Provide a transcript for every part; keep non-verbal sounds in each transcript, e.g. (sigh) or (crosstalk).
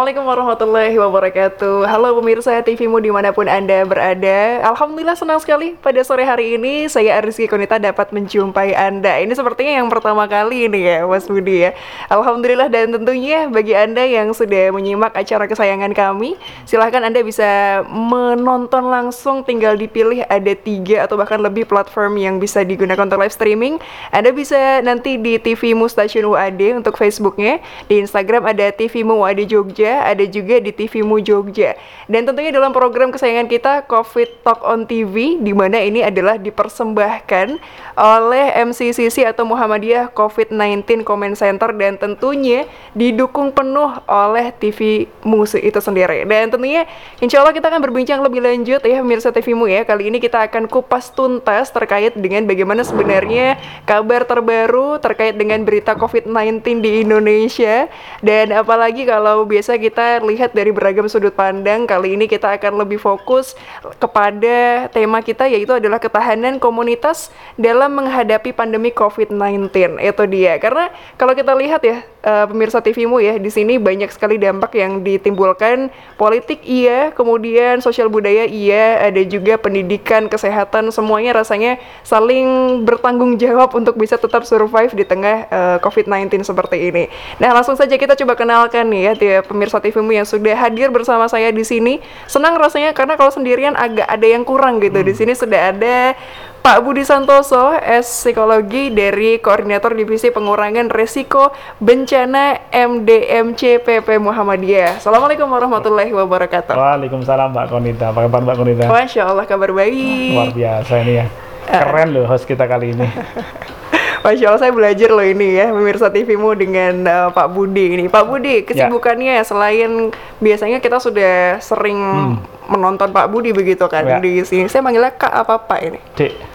Assalamualaikum warahmatullahi wabarakatuh. Halo pemirsa TVmu di mana pun Anda berada. Alhamdulillah senang sekali pada sore hari ini Saya Ariski Konita dapat menjumpai Anda. Ini sepertinya yang pertama kali ini ya Mas Budi ya. Alhamdulillah dan tentunya bagi Anda yang sudah menyimak acara kesayangan kami Silahkan Anda bisa menonton langsung tinggal dipilih ada tiga atau bahkan lebih platform yang bisa digunakan untuk live streaming. Anda bisa nanti di TVmu Stasiun UAD untuk Facebooknya. Di Instagram ada TVmu UAD Jogja Ada juga di TVmu Jogja. Dan tentunya dalam program kesayangan kita COVID Talk on TV di mana ini adalah dipersembahkan oleh MCCC atau Muhammadiyah COVID-19 Comment Center dan tentunya didukung penuh oleh TV Musi itu sendiri. Dan tentunya insya Allah kita akan berbincang lebih lanjut ya pemirsa TVmu ya. Kali ini kita akan kupas tuntas terkait dengan bagaimana sebenarnya kabar terbaru terkait dengan berita COVID-19 di Indonesia dan apalagi kalau biasa kita lihat dari beragam sudut pandang, kali ini kita akan lebih fokus kepada tema kita yaitu adalah ketahanan komunitas dalam menghadapi pandemi COVID-19. Itu dia. Karena kalau kita lihat ya uh, pemirsa TVmu ya, di sini banyak sekali dampak yang ditimbulkan politik iya, kemudian sosial budaya iya, ada juga pendidikan, kesehatan, semuanya rasanya saling bertanggung jawab untuk bisa tetap survive di tengah uh, COVID-19 seperti ini. Nah, langsung saja kita coba kenalkan nih ya pemirsa TVmu yang sudah hadir bersama saya di sini. Senang rasanya karena kalau sendirian agak ada yang kurang gitu. Hmm. Di sini sudah ada Pak Budi Santoso, S Psikologi dari Koordinator Divisi Pengurangan Resiko Bencana MDMC PP Muhammadiyah. Assalamualaikum warahmatullahi wabarakatuh. Waalaikumsalam Mbak Konita. Apa kabar Mbak Konita? Masya Allah kabar baik. Luar biasa ini ya. Keren loh host kita kali ini. (laughs) Masya Allah saya belajar loh ini ya pemirsa TVmu dengan uh, Pak Budi ini. Pak Budi ya. kesibukannya ya. selain biasanya kita sudah sering hmm. menonton Pak Budi begitu kan ya. di sini. Saya manggilnya Kak apa Pak ini? Dek.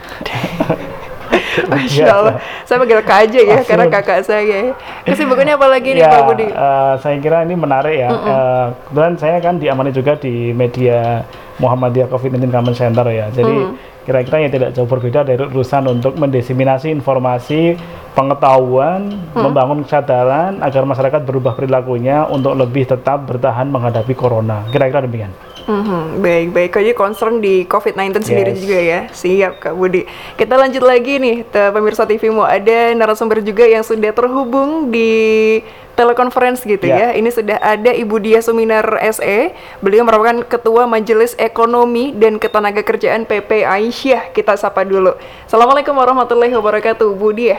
Masya Allah, saya panggil Kak aja ya Masih. karena kakak saya. Kesibukannya (laughs) apa lagi nih ya, Pak Budi? Uh, saya kira ini menarik ya. Mm -mm. Uh, kebetulan saya kan diamani juga di media Muhammadiyah COVID-19 Command Center ya. Jadi mm kira-kira yang tidak jauh berbeda dari urusan untuk mendiseminasi informasi pengetahuan, hmm. membangun kesadaran agar masyarakat berubah perilakunya untuk lebih tetap bertahan menghadapi corona. Kira-kira demikian. Hmm, baik, baik. Jadi concern di COVID-19 yes. sendiri juga ya. Siap, Kak Budi. Kita lanjut lagi nih, pemirsa TVmu. Ada narasumber juga yang sudah terhubung di telekonferensi gitu yeah. ya. Ini sudah ada Ibu Dia Suminar SE. Beliau merupakan Ketua Majelis Ekonomi dan Ketenaga Kerjaan PP Aisyah. Kita sapa dulu. Assalamualaikum warahmatullahi wabarakatuh, Bu Dia.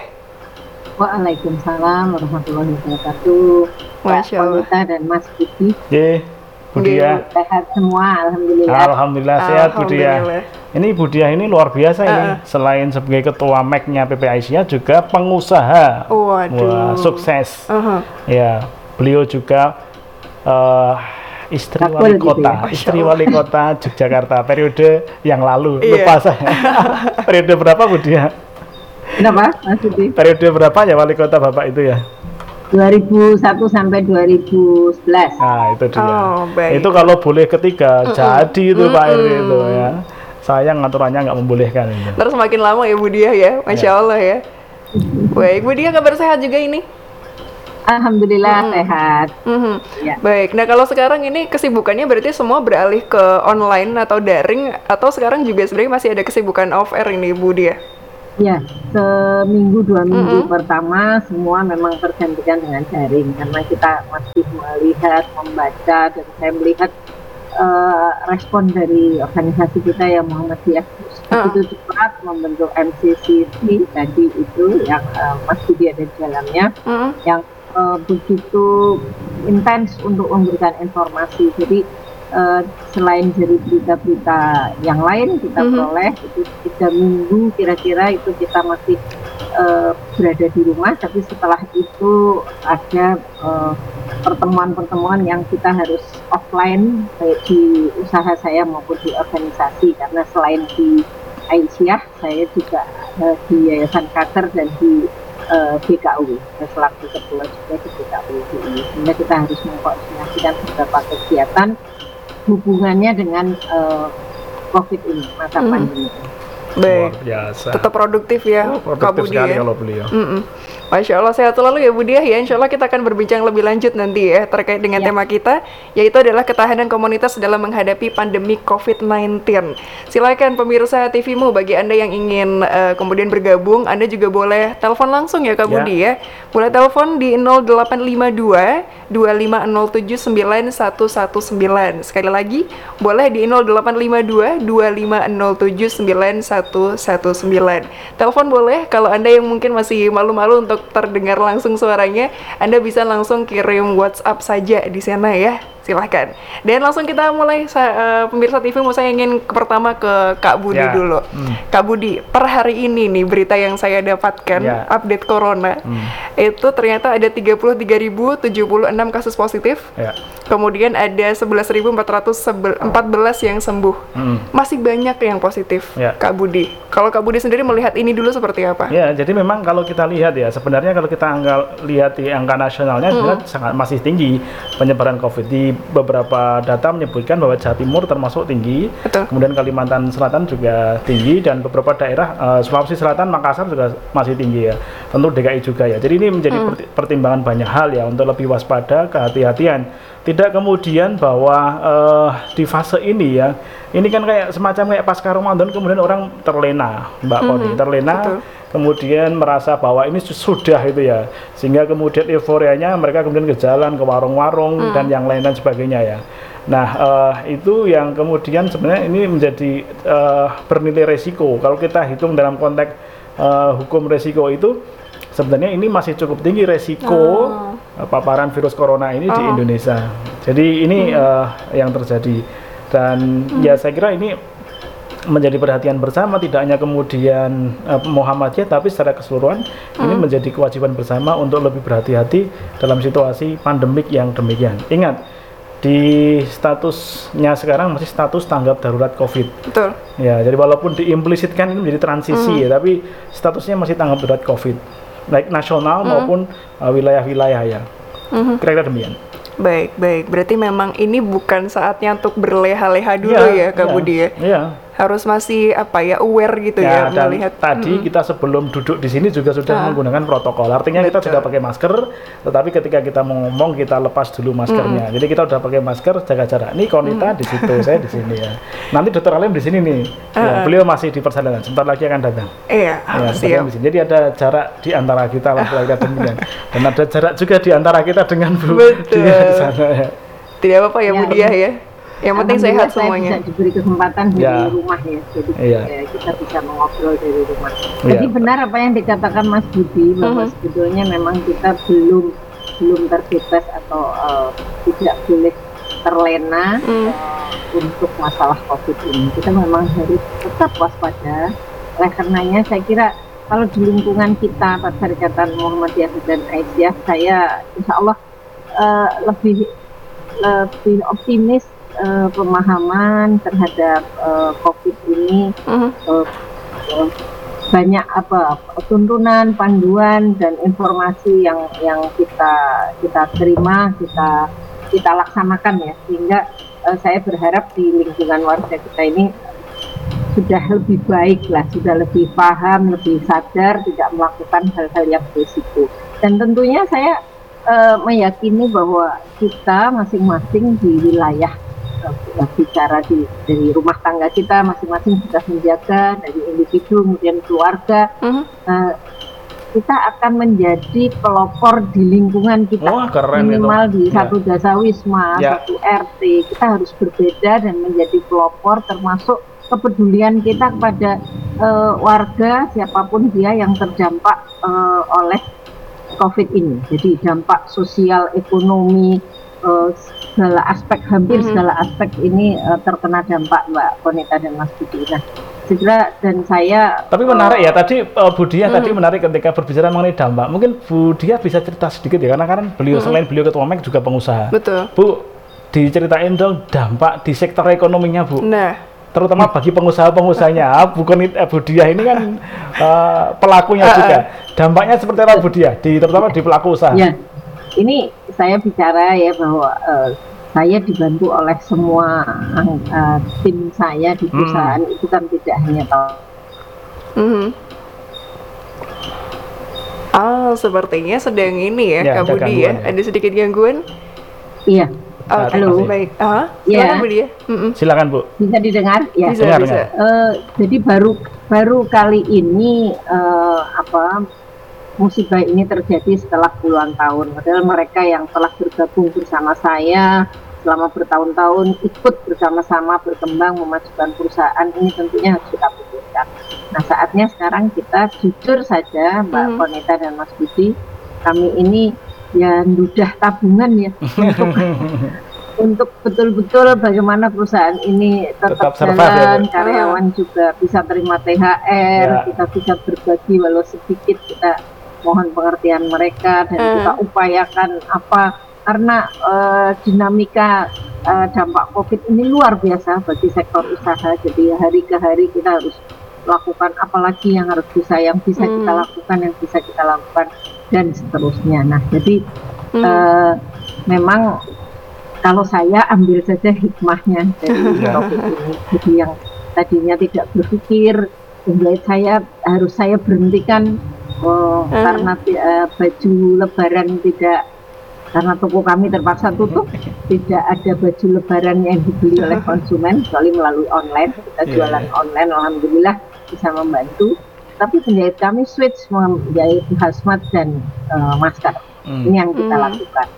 Waalaikumsalam warahmatullahi wabarakatuh. Masya Allah. dan Mas Budi. Yeah. Bu Dia. Sehat semua, alhamdulillah. Alhamdulillah sehat Bu Dia. Ini Bu Dia ini luar biasa uh. ini. Selain sebagai ketua MEC-nya PP Aisyah juga pengusaha. Waduh. Wah, sukses. Uh -huh. Ya, beliau juga uh, istri wali gitu kota, ya? istri wali kota Yogyakarta periode yang lalu. Iya. Lupa saya. (laughs) periode berapa Bu Dia? Kenapa? Maksudnya? Periode berapa ya wali kota Bapak itu ya? 2001 sampai 2011. Nah, itu dia. Oh, baik. Itu kalau boleh ketiga, mm -mm. jadi itu mm -mm. Pak RW itu ya. Sayang aturannya nggak membolehkan itu. Terus semakin lama ya Bu Dia ya, Masya ya. Allah ya. Baik, Bu Dia kabar sehat juga ini? Alhamdulillah mm -hmm. sehat. Mm -hmm. ya. Baik, nah kalau sekarang ini kesibukannya berarti semua beralih ke online atau daring atau sekarang juga sebenarnya masih ada kesibukan off air ini Bu Dia? Ya, seminggu dua minggu mm -hmm. pertama semua memang tergantikan dengan daring karena kita masih melihat, membaca dan saya melihat uh, respon dari organisasi kita yang Muhammadiyah uh. itu cepat membentuk MCCC tadi itu yang uh, Mas Budi ada di dalamnya uh. yang uh, begitu intens untuk memberikan informasi. Jadi uh, selain dari berita-berita yang lain kita mm -hmm. peroleh itu tiga minggu kira-kira itu kita masih uh, berada di rumah. Tapi setelah itu ada pertemuan pertemuan-pertemuan yang kita harus offline baik di usaha saya maupun di organisasi. Karena selain di Aisyah saya juga uh, di Yayasan Kater dan di uh, BKU selaku ketua juga di BKU sehingga kita harus mengkoordinasikan beberapa kegiatan hubungannya dengan uh, COVID ini masa hmm. pandemi. Baik. Biasa. Tetap produktif ya, oh, produktif sekali ya. kalau beliau. Mm -mm. Masya Allah sehat selalu ya Bu Diah ya. Insya Allah kita akan berbincang lebih lanjut nanti ya terkait dengan Ya. tema kita yaitu adalah ketahanan komunitas dalam menghadapi pandemi COVID-19. Silakan pemirsa TVmu bagi anda yang ingin eh, kemudian bergabung, anda juga boleh telepon langsung ya Kak Ya. Budi ya. Boleh telepon di 0852 2507 9119. Sekali lagi boleh di 0852 2507 9119. Telepon boleh kalau anda yang mungkin masih malu-malu untuk terdengar langsung suaranya, anda bisa langsung kirim WhatsApp saja di sana ya. Silahkan. Dan langsung kita mulai sa- eh, pemirsa TV mau saya ingin ke- pertama ke Kak Budi Ya. dulu. Hmm. Kak Budi, per hari ini nih berita yang saya dapatkan Ya. update corona itu ternyata ada 33.076 kasus positif. Ya. Kemudian ada 11.414 yang sembuh. Hmm. Masih banyak yang positif, Ya. Kak Budi. Kalau Kak Budi sendiri melihat ini dulu seperti apa? Ya, jadi memang kalau kita lihat ya, sebenarnya kalau kita angka, lihat di angka nasionalnya sebenarnya sangat masih tinggi penyebaran COVID. Di beberapa data menyebutkan bahwa Jawa Timur termasuk tinggi, Betul. kemudian Kalimantan Selatan juga tinggi, dan beberapa daerah eh, Sulawesi Selatan, Makassar juga masih tinggi ya. Tentu DKI juga ya. Jadi ini menjadi perti- pertimbangan banyak hal ya untuk lebih waspada, kehati-hatian. Tidak kemudian bahwa eh, di fase ini ya, ini kan kayak semacam kayak pasca Ramadan kemudian orang terlena, Mbak Koni, terlena betul. Kemudian merasa bahwa ini su- sudah itu ya. Sehingga kemudian euforianya mereka kemudian ke jalan ke warung-warung dan yang lain dan sebagainya ya. Nah eh, itu yang kemudian sebenarnya ini menjadi eh, bernilai resiko. Kalau kita hitung dalam konteks eh, hukum resiko itu sebenarnya ini masih cukup tinggi resiko eh, paparan virus corona ini di Indonesia. Jadi ini eh, yang terjadi. Dan ya saya kira ini menjadi perhatian bersama tidak hanya kemudian eh, Muhammadiyah tapi secara keseluruhan ini menjadi kewajiban bersama untuk lebih berhati-hati dalam situasi pandemik yang demikian. Ingat di statusnya sekarang masih status tanggap darurat COVID. Betul. Ya, jadi walaupun diimplisitkan ini menjadi transisi ya, tapi statusnya masih tanggap darurat COVID, baik nasional maupun eh, wilayah-wilayah ya. Kira-kira demikian. Baik, baik. Berarti memang ini bukan saatnya untuk berleha-leha dulu ya, Kak iya, Budi ya. Iya. Harus masih apa ya aware gitu ya, Ya, dan melihat tadi kita sebelum duduk di sini juga sudah Ah. menggunakan protokol. Artinya kita Betul. sudah pakai masker, tetapi ketika kita mau ngomong kita lepas dulu maskernya. Jadi kita udah pakai masker, jaga jarak. Nih Konita di situ, saya di sini ya. Nanti Dokter Alim di sini nih. Ya, beliau masih di perjalanan. Sebentar lagi akan datang. Iya, Ya, siap. di sini. Jadi ada jarak di antara kita lah (laughs) demikian. Dan ada jarak juga di antara kita dengan Bu Betul. Dia di sana ya. Tidak apa-apa ya, Ya, Bu Diah ya. Yang penting sehat saya semuanya. bisa diberi kesempatan dari Ya. rumah ya, jadi ya, kita bisa mengobrol dari rumah. Iya. Jadi benar apa yang dikatakan Mas Budi bahwa Mhm. sebetulnya memang kita belum belum terbebas atau eh, tidak boleh terlena Hmm. eh, untuk masalah COVID ini. Kita memang harus tetap waspada. Oleh karenanya saya kira kalau di lingkungan kita Perserikatan Muhammadiyah dan Aisyah, saya insya Allah eh, lebih lebih optimis eh, pemahaman terhadap eh, COVID ini Mhm. eh, eh, banyak apa tuntunan, panduan dan informasi yang yang kita kita terima, kita kita laksanakan ya sehingga eh, saya berharap di lingkungan warga kita ini sudah lebih baik lah, sudah lebih paham, lebih sadar, tidak melakukan hal-hal yang berisiko. Dan tentunya saya eh, meyakini bahwa kita masing-masing di wilayah bicara di dari rumah tangga kita masing-masing sudah menjaga dari individu kemudian keluarga Mhm. eh, kita akan menjadi pelopor di lingkungan kita Wah, keren itu. minimal di Ya. satu desa wisma, Ya. satu RT kita harus berbeda dan menjadi pelopor termasuk kepedulian kita kepada eh, warga siapa pun dia yang terdampak eh, oleh COVID ini. Jadi dampak sosial, ekonomi, eh, segala aspek hampir Mhm. segala aspek ini eh, terkena dampak Mbak Konita dan Mas Budi. Nah, segera dan saya Tapi menarik ya tadi uh, Bu Dia tadi menarik ketika berbicara mengenai dampak. Mungkin Bu Dia bisa cerita sedikit ya karena kan beliau selain beliau ketua MEK juga pengusaha. Betul. Bu diceritain dong dampak di sektor ekonominya Bu. Nah, Terutama bagi pengusaha-pengusahanya. (laughs) Ah, Bu Konit, eh, Bu Dia ini kan uh, pelakunya juga. Dampaknya seperti apa Bu Dia? Di terutama di pelaku usaha. Ya, ini saya bicara ya bahwa eh, saya dibantu oleh semua eh, tim saya di perusahaan itu kan tidak hanya tahu mhm. Ah, sepertinya sedang ini ya, Ya, Kak Budi ya. ya. Ada sedikit gangguan. Iya, Oh, halo. baik. Ah, Iya. silakan Budi ya. Mm-mm. Silakan Bu. bisa didengar? Ya. Bisa, Dengar, bisa. Eh, jadi baru baru kali ini eh, apa musibah ini terjadi setelah puluhan tahun. Padahal mereka yang telah bergabung bersama saya selama bertahun-tahun ikut bersama-sama berkembang memajukan perusahaan ini tentunya harus kita pikirkan. Nah saatnya sekarang kita jujur saja Mbak. Konita dan Mas Budi, kami ini ya dudah tabungan ya untuk (laughs) untuk betul-betul bagaimana perusahaan ini tetap, Tetap survive ya, jalan, Bu. karyawan juga bisa terima THR, Ya. kita bisa berbagi walau sedikit kita mohon pengertian mereka dan Hmm. kita upayakan apa karena eh, dinamika eh, dampak COVID ini luar biasa bagi sektor usaha. Jadi hari ke hari kita harus lakukan apalagi yang harus bisa yang bisa Hmm. kita lakukan yang bisa kita lakukan dan seterusnya. Nah, jadi Hmm. eh, memang kalau saya ambil saja hikmahnya dari (laughs) Ya. topik ini. Jadi yang tadinya tidak berpikir, saya harus saya berhentikan oh, Hmm. karena eh, baju Lebaran tidak karena toko kami terpaksa tutup, tidak ada baju Lebaran yang dibeli oleh (laughs) konsumen kecuali melalui online. Kita Iya, jualan iya. online, alhamdulillah bisa membantu. Tapi penjahit kami switch menjahit hazmat dan eh, masker. Hmm. Ini yang kita Hmm. lakukan.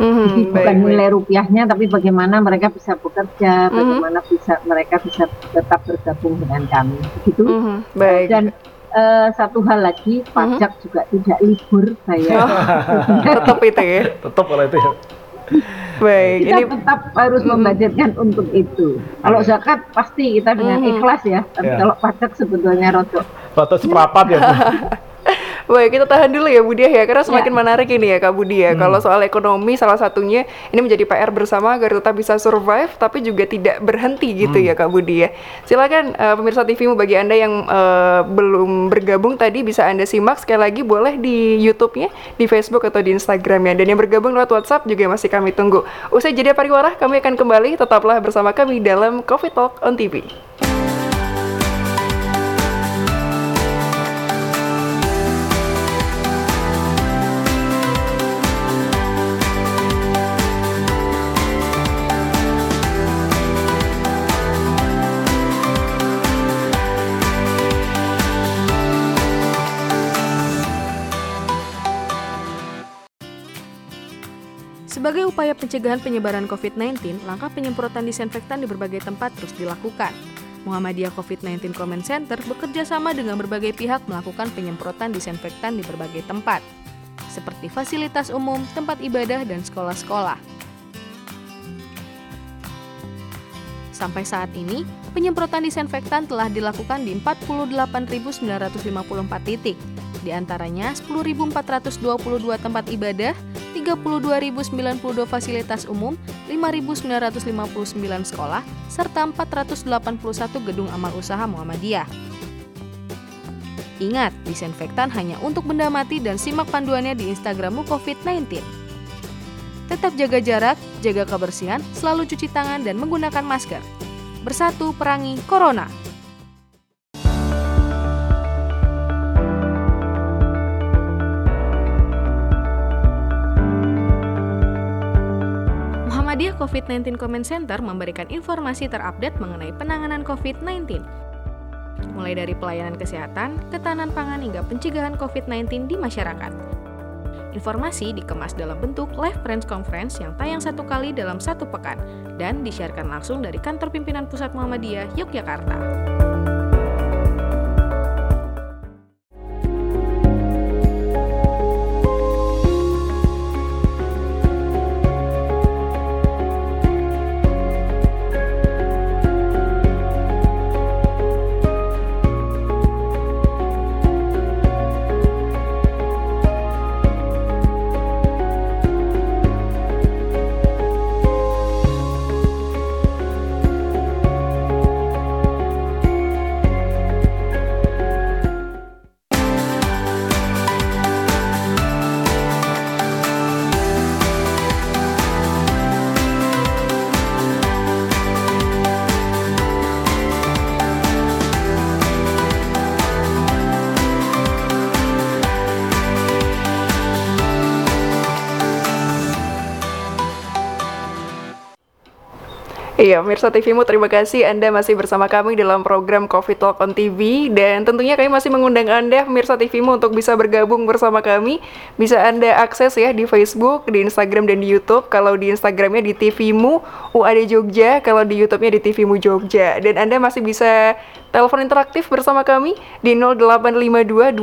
Mhm, Jadi bukan baik, baik. nilai rupiahnya, tapi bagaimana mereka bisa bekerja, Mhm. bagaimana bisa mereka bisa tetap bergabung dengan kami. Begitu. Mhm, baik. Dan eh, satu hal lagi, pajak juga tidak libur saya. Oh, (laughs) tetap itu ya. Tetap kalau itu ya. Baik, kita ini tetap harus Mhm. membudgetkan untuk itu. Kalau Iya. zakat pasti kita dengan Mhm. ikhlas ya, tapi Iya. kalau pajak sebetulnya rotok. Foto seprapat ya. (laughs) Baik, kita tahan dulu ya Budi ya, karena semakin Ya. menarik ini ya Kak Budi ya. Hmm. Kalau soal ekonomi salah satunya ini menjadi PR bersama agar tetap bisa survive, tapi juga tidak berhenti gitu Hmm. ya Kak Budi ya. Silakan eh, pemirsa TVmu bagi anda yang eh, belum bergabung tadi bisa anda simak sekali lagi boleh di YouTube-nya, di Facebook atau di Instagram ya. Dan yang bergabung lewat WhatsApp juga masih kami tunggu. Usai jeda pariwara, kami akan kembali. Tetaplah bersama kami dalam Coffee Talk on TV. Sebagai upaya pencegahan penyebaran COVID-19, langkah penyemprotan disinfektan di berbagai tempat terus dilakukan. Muhammadiyah COVID-19 Comment Center bekerja sama dengan berbagai pihak melakukan penyemprotan disinfektan di berbagai tempat, seperti fasilitas umum, tempat ibadah, dan sekolah-sekolah. Sampai saat ini, penyemprotan disinfektan telah dilakukan di 48.954 titik, di antaranya 10.422 tempat ibadah, 32.092 fasilitas umum, 5.959 sekolah, serta 481 gedung amal usaha Muhammadiyah. Ingat, disinfektan hanya untuk benda mati dan simak panduannya di Instagrammu COVID-19. Tetap jaga jarak, jaga kebersihan, selalu cuci tangan dan menggunakan masker. Bersatu perangi Corona. COVID-19 Comment Center memberikan informasi terupdate mengenai penanganan COVID-19. Mulai dari pelayanan kesehatan, ketahanan pangan hingga pencegahan COVID-19 di masyarakat. Informasi dikemas dalam bentuk live press conference yang tayang satu kali dalam satu pekan dan disiarkan langsung dari kantor pimpinan pusat Muhammadiyah Yogyakarta. Iya, Mirsa TVmu terima kasih Anda masih bersama kami dalam program Coffee Talk on TV dan tentunya kami masih mengundang Anda Mirsa TVmu untuk bisa bergabung bersama kami. Bisa Anda akses ya di Facebook, di Instagram dan di YouTube. Kalau di Instagramnya di TVmu UAD Jogja, kalau di YouTube-nya di TVmu Jogja. Dan Anda masih bisa telepon interaktif bersama kami di 0852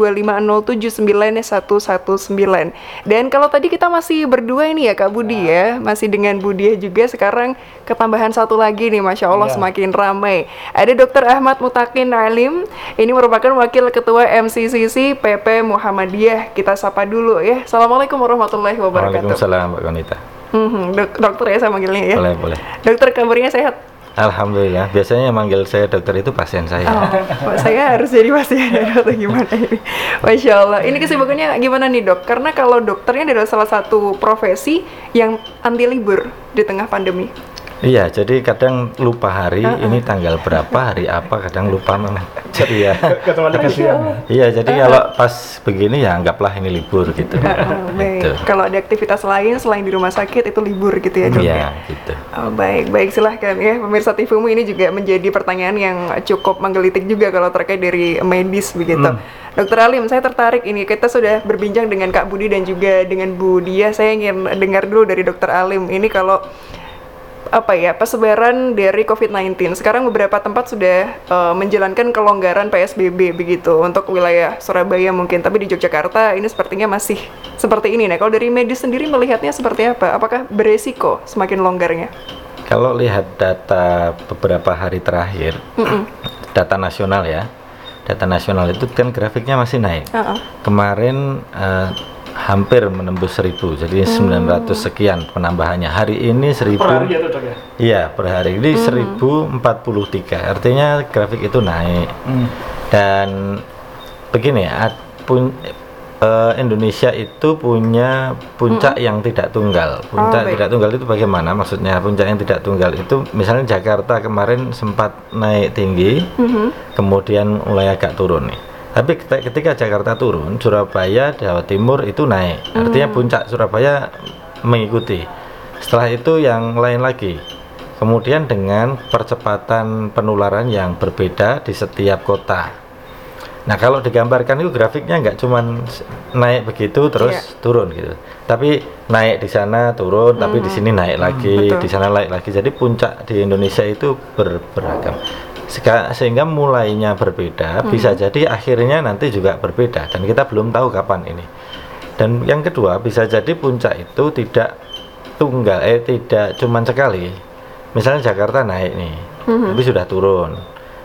119. Dan kalau tadi kita masih berdua ini ya Kak Budi ya, masih dengan Budia juga sekarang ketambahan satu lagi nih Masya Allah Ya. semakin ramai. Ada Dr. Ahmad Mutakin Alim, ini merupakan Wakil Ketua MCCC PP Muhammadiyah. Kita sapa dulu ya. Assalamualaikum warahmatullahi wabarakatuh. Waalaikumsalam Mbak Konita. Mhm, dok- dokter ya saya manggilnya ya. Boleh, boleh. Dokter kabarnya sehat? Alhamdulillah. Biasanya yang manggil saya dokter itu pasien saya. Oh, saya harus jadi pasien (laughs) atau gimana ini? Masya Allah. Ini kesibukannya gimana nih dok? Karena kalau dokternya adalah salah satu profesi yang anti libur di tengah pandemi. Iya, jadi kadang lupa hari, ini tanggal berapa, hari apa, kadang lupa memang. (laughs) Jadi ya. Ya. Iya, jadi kalau pas begini ya anggaplah ini libur gitu. Oh, baik. Gitu. Kalau ada aktivitas lain selain di rumah sakit itu libur gitu ya dok? Iya, gitu. Oh, baik, baik silahkan ya pemirsa TVmu ini juga menjadi pertanyaan yang cukup menggelitik juga kalau terkait dari medis begitu. Dokter Alim, saya tertarik ini kita sudah berbincang dengan Kak Budi dan juga dengan Bu Dia. Saya ingin dengar dulu dari Dokter Alim ini kalau apa ya persebaran dari COVID-19. Sekarang beberapa tempat sudah eh, menjalankan kelonggaran PSBB begitu untuk wilayah Surabaya mungkin, tapi di Yogyakarta ini sepertinya masih seperti ini. Nah, kalau dari medis sendiri melihatnya seperti apa? Apakah beresiko semakin longgarnya? Kalau lihat data beberapa hari terakhir, data nasional ya, data nasional itu kan grafiknya masih naik. Heeh. Kemarin eh, hampir menembus 1000, jadi 900 sekian penambahannya. Hari ini 1000. Per hari ya dok ya. Iya, per hari ini 1043. Artinya grafik itu naik. Hmm. Dan begini, ad- pun eh, Indonesia itu punya puncak yang tidak tunggal. Puncak baik. tidak tunggal itu bagaimana? Maksudnya puncak yang tidak tunggal itu misalnya Jakarta kemarin sempat naik tinggi, Mhm. kemudian mulai agak turun nih. Tapi ketika, Jakarta turun, Surabaya, Jawa Timur itu naik. Artinya puncak Surabaya mengikuti. Setelah itu yang lain lagi. Kemudian dengan percepatan penularan yang berbeda di setiap kota. Nah kalau digambarkan itu grafiknya nggak cuman s- naik begitu terus Iya. turun gitu, tapi naik di sana turun, tapi di sini naik lagi, betul. di sana naik lagi. Jadi puncak di Indonesia itu ber- beragam. Seka- sehingga mulainya berbeda, bisa jadi akhirnya nanti juga berbeda dan kita belum tahu kapan ini. Dan yang kedua bisa jadi puncak itu tidak tunggal, eh tidak cuman sekali. Misalnya Jakarta naik nih, tapi sudah turun.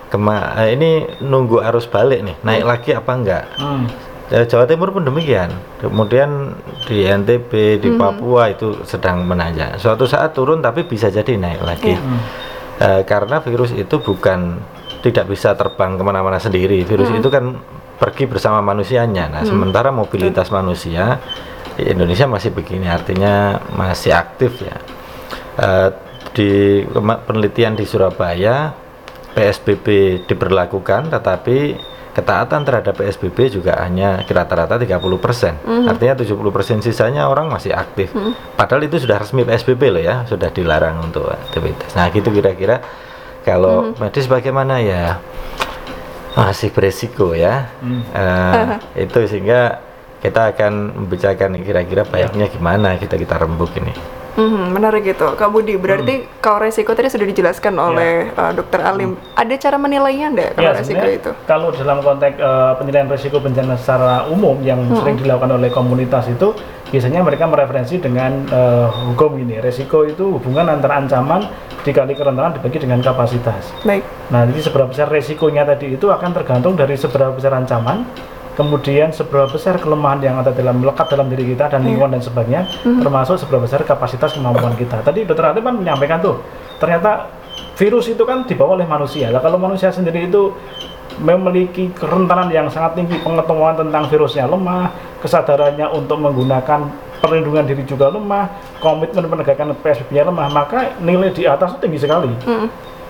Kema eh, ini nunggu arus balik nih, naik lagi apa enggak? Hmm. Eh, Jawa Timur pun demikian. Kemudian di NTB, di Papua itu sedang menanjak. Suatu saat turun tapi bisa jadi naik lagi. Eh, karena virus itu bukan tidak bisa terbang ke mana-mana sendiri. Virus itu kan pergi bersama manusianya. Nah, sementara mobilitas manusia di Indonesia masih begini, artinya masih aktif ya. Eh, di penelitian di Surabaya PSBB diberlakukan tetapi ketaatan terhadap PSBB juga hanya rata-rata 30%. Artinya 70% sisanya orang masih aktif. Padahal itu sudah resmi PSBB loh ya, sudah dilarang untuk aktivitas. Nah, gitu kira-kira kalau medis bagaimana ya masih beresiko ya. Eh, (laughs) itu sehingga kita akan membicarakan kira-kira baiknya gimana kita kita rembuk ini. Mhm, menarik gitu, Kak Budi. Berarti kalau resiko tadi sudah dijelaskan oleh uh, Dokter Alim. Ada cara menilainya enggak kalau Ya, resiko itu? kalau dalam konteks eh, penilaian risiko bencana secara umum yang sering dilakukan oleh komunitas itu biasanya mereka mereferensi dengan eh, hukum ini resiko itu hubungan antara ancaman dikali kerentanan dibagi dengan kapasitas. Baik. Nah, jadi seberapa besar resikonya tadi itu akan tergantung dari seberapa besar ancaman, kemudian seberapa besar kelemahan yang ada dalam melekat dalam diri kita dan lingkungan dan sebagainya, termasuk seberapa besar kapasitas kemampuan kita. Tadi Dokter Alim kan menyampaikan tuh, ternyata virus itu kan dibawa oleh manusia. Lah kalau manusia sendiri itu memiliki kerentanan yang sangat tinggi, pengetahuan tentang virusnya lemah, kesadarannya untuk menggunakan perlindungan diri juga lemah, komitmen penegakan PSBB-nya lemah, maka nilai di atas itu tinggi sekali.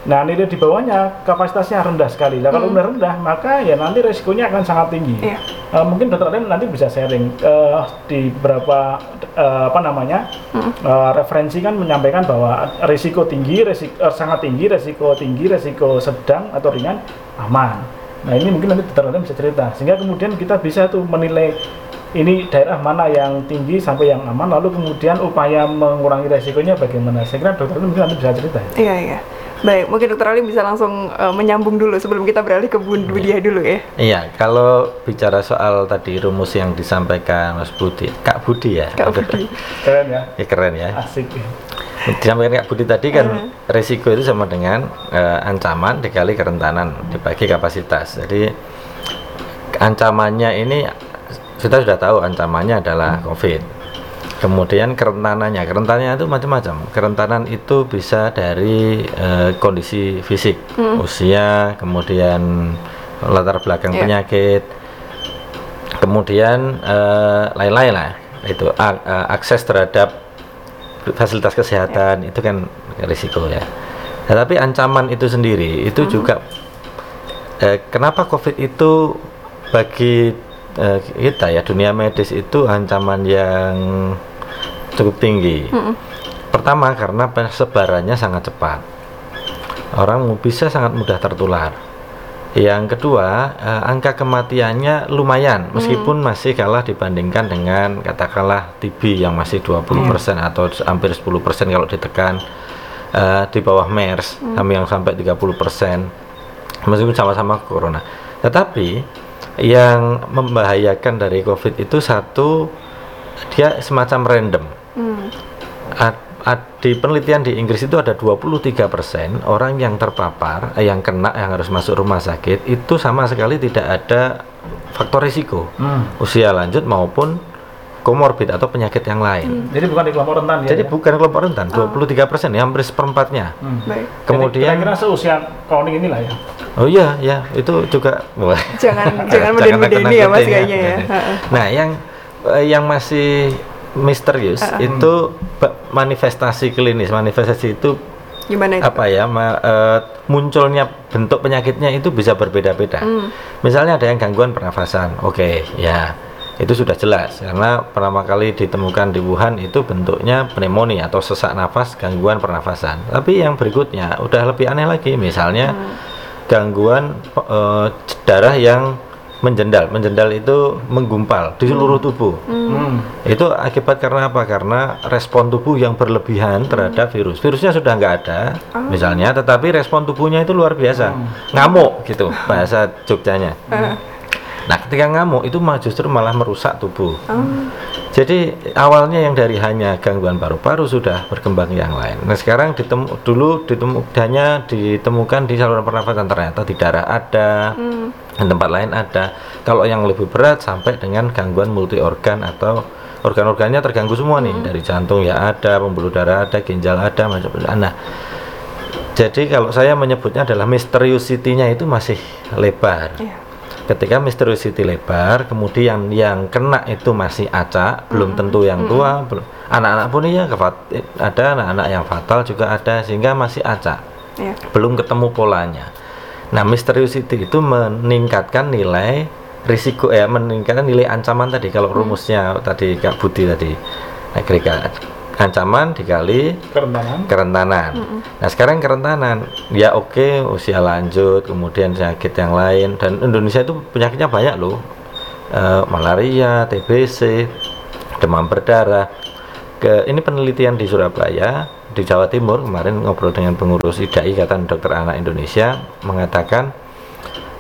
Nah, nilai di bawahnya kapasitasnya rendah sekali. Nah, kalau udah rendah, maka ya nanti resikonya akan sangat tinggi. Iya. Eh, mungkin dokter Aden nanti bisa sharing eh, di beberapa eh, apa namanya eh, referensi kan menyampaikan bahwa risiko tinggi, resiko eh, sangat tinggi, resiko tinggi, resiko sedang atau ringan aman. Nah, ini mungkin nanti dokter Aden bisa cerita sehingga kemudian kita bisa tuh menilai ini daerah mana yang tinggi sampai yang aman, lalu kemudian upaya mengurangi resikonya bagaimana. Saya kira dokter mungkin nanti bisa cerita. ya. Iya, iya. Baik, mungkin dokter Ali bisa langsung eh, menyambung dulu sebelum kita beralih ke Bu Budia dulu ya. Iya, kalau bicara soal tadi rumus yang disampaikan Mas Budi, Kak Budi ya, Kak Budi. Keren ya, Ya, keren ya. asik. ya. Disampaikan Kak Budi tadi kan resiko itu sama dengan eh, ancaman dikali kerentanan dibagi kapasitas. Jadi ancamannya ini kita sudah tahu ancamannya adalah COVID. Kemudian kerentanannya, kerentanannya itu macam-macam. Kerentanan itu bisa dari eh, kondisi fisik, usia, kemudian latar belakang Iya. penyakit, kemudian eh, lain-lain lah. Itu a- akses terhadap fasilitas kesehatan itu kan risiko ya. Nah, tapi ancaman itu sendiri itu juga eh, kenapa COVID itu bagi eh, kita ya dunia medis itu ancaman yang cukup tinggi. Pertama karena persebarannya sangat cepat. Orang bisa sangat mudah tertular. Yang kedua, eh, angka kematiannya lumayan meskipun masih kalah dibandingkan dengan katakanlah TB yang masih 20% atau hampir 10% kalau ditekan eh, di bawah MERS kami yang sampai 30% meskipun sama-sama corona. Tetapi yang membahayakan dari COVID itu satu dia semacam random. Ad- ad- di penelitian di Inggris itu ada 23% orang yang terpapar, eh, yang kena yang harus masuk rumah sakit itu sama sekali tidak ada faktor risiko. Hmm. Usia lanjut maupun komorbid atau penyakit yang lain. Jadi bukan di kelompok rentan ya. Jadi ya? bukan kelompok rentan, 23% ya hampir seperempatnya. Hmm. Baik. Kemudian kira-kira seusia kronik inilah ya. Oh iya, ya itu juga wah. Jangan (laughs) jangan meden-medeni ya Mas kayaknya ya. Nah, yang eh, yang masih misterius itu ba- manifestasi klinis. Manifestasi itu Gimana itu? apa ya? ma- eh, munculnya bentuk penyakitnya itu bisa berbeda-beda. Misalnya ada yang gangguan pernafasan. Oke, ya. Itu sudah jelas karena pertama kali ditemukan di Wuhan itu bentuknya pneumonia atau sesak nafas gangguan pernafasan. Tapi yang berikutnya udah lebih aneh lagi, misalnya gangguan eh, darah yang menjendal. Menjendal itu menggumpal di seluruh tubuh. Hmm. Itu akibat karena apa? Karena respon tubuh yang berlebihan terhadap virus. Virusnya sudah nggak ada, misalnya, tetapi respon tubuhnya itu luar biasa. Ngamuk gitu bahasa Jogjanya. Nah, ketika ngamuk itu mah justru malah merusak tubuh. Jadi awalnya yang dari hanya gangguan paru-paru sudah berkembang yang lain. Nah sekarang ditemu, dulu ditemukannya ditemukan di saluran pernafasan ternyata di darah ada, di tempat lain ada. Kalau yang lebih berat sampai dengan gangguan multi organ atau organ-organnya terganggu semua nih dari jantung ya ada, pembuluh darah ada, ginjal ada, macam-macam. Nah jadi kalau saya menyebutnya adalah mysteriosity-nya itu masih lebar. Iya. Ketika mysteriosity lebar, kemudian yang kena itu masih acak, belum tentu yang tua, belum anak-anak pun iya ada anak-anak yang fatal juga ada sehingga masih acak, Iya. belum ketemu polanya. Nah, mysteriosity itu meningkatkan nilai risiko ya meningkatkan nilai ancaman tadi kalau rumusnya tadi Kak Budi tadi. Nah, kira ancaman dikali Kerentanan. kerentanan. Nah sekarang kerentanan, ya oke usia lanjut, kemudian penyakit yang lain dan Indonesia itu penyakitnya banyak loh, Eh, malaria, TBC, demam berdarah. Ke ini penelitian di Surabaya, di Jawa Timur kemarin ngobrol dengan pengurus IDAI Ikatan Dokter Anak Indonesia mengatakan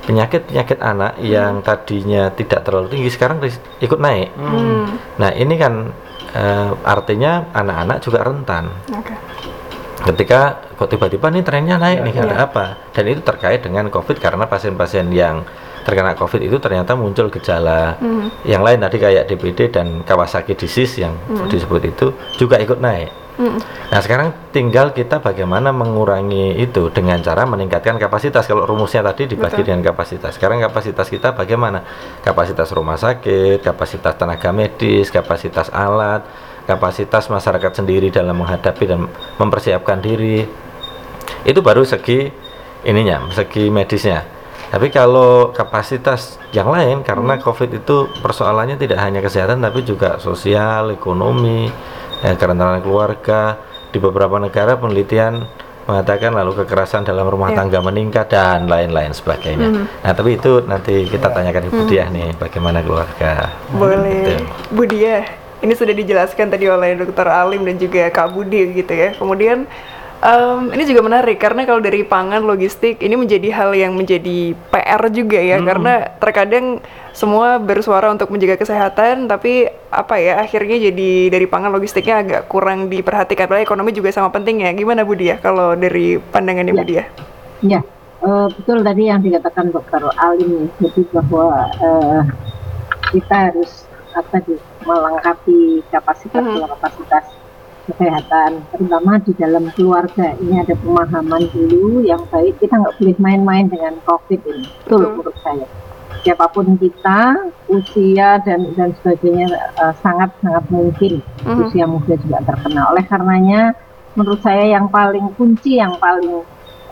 penyakit-penyakit anak yang tadinya tidak terlalu tinggi sekarang ikut naik. Hmm. Nah ini kan eh, artinya anak-anak juga rentan Oke. ketika kok tiba-tiba nih trennya naik nih Iya. ada apa dan itu terkait dengan covid karena pasien-pasien yang terkena covid itu ternyata muncul gejala Hmm. yang lain tadi kayak DBD dan Kawasaki disease yang disebut itu juga ikut naik Hmm. nah sekarang tinggal kita bagaimana mengurangi itu dengan cara meningkatkan kapasitas kalau rumusnya tadi dibagi Betul. dengan kapasitas sekarang kapasitas kita bagaimana kapasitas rumah sakit kapasitas tenaga medis kapasitas alat kapasitas masyarakat sendiri dalam menghadapi dan mempersiapkan diri Itu baru segi ininya, segi medisnya. Tapi kalau kapasitas yang lain karena COVID itu persoalannya tidak hanya kesehatan tapi juga sosial, ekonomi, ya, kerentanan keluarga. Di beberapa negara penelitian mengatakan lalu kekerasan dalam rumah Ya. tangga meningkat dan lain-lain sebagainya. Nah, tapi itu nanti kita tanyakan Ibu Diah nih bagaimana keluarga. Boleh. Gitu. Bu ini sudah dijelaskan tadi oleh Dokter Alim dan juga Kak Budi gitu ya. Kemudian em, ini juga menarik karena kalau dari pangan logistik ini menjadi hal yang menjadi PR juga ya karena terkadang semua bersuara untuk menjaga kesehatan tapi apa ya akhirnya jadi dari pangan logistiknya agak kurang diperhatikan padahal ekonomi juga sama penting ya. Gimana Bu Dia kalau dari pandangannya Bu Dia? Ya, eh, betul tadi yang dikatakan Dokter Alim ya. jadi bahwa eh, kita harus apa di melengkapi kapasitas Mhm. kapasitas kesehatan, terutama di dalam keluarga. Ini ada pemahaman dulu yang baik. Kita nggak boleh main-main dengan COVID ini. Betul Betul. menurut saya. Siapa pun kita, usia dan dan sebagainya eh, sangat sangat mungkin Mhm. usia muda juga terkena. Oleh karenanya, menurut saya yang paling kunci yang paling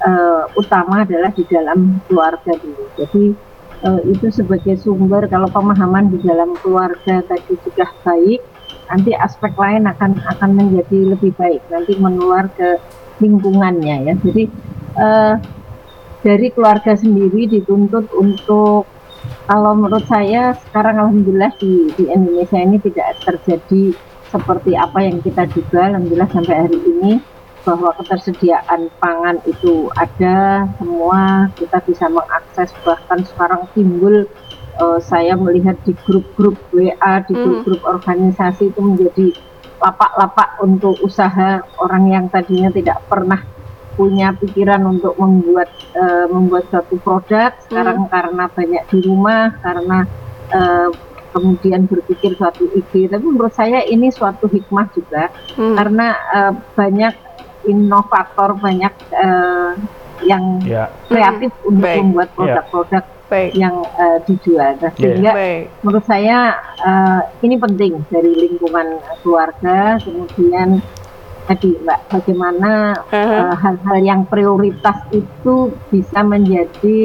eh, utama adalah di dalam keluarga dulu. Jadi eh, itu sebagai sumber kalau pemahaman di dalam keluarga tadi sudah baik, nanti aspek lain akan akan menjadi lebih baik. Nanti menular ke lingkungannya ya. Jadi eh, dari keluarga sendiri dituntut untuk kalau menurut saya sekarang alhamdulillah di, di Indonesia ini tidak terjadi seperti apa yang kita duga alhamdulillah sampai hari ini bahwa ketersediaan pangan itu ada semua kita bisa mengakses bahkan sekarang timbul eh, saya melihat di grup-grup WA di Hmm. grup-grup organisasi itu menjadi lapak-lapak untuk usaha orang yang tadinya tidak pernah punya pikiran untuk membuat eh, membuat suatu produk sekarang karena banyak di rumah karena eh, kemudian berpikir suatu ide tapi menurut saya ini suatu hikmah juga Hmm. karena eh, banyak inovator banyak eh, yang Ya, kreatif untuk Baik. membuat produk-produk Baik. yang eh, dijual nah, Iya. sehingga Baik. menurut saya eh, ini penting dari lingkungan keluarga kemudian tadi mbak bagaimana eh, hal-hal yang prioritas itu bisa menjadi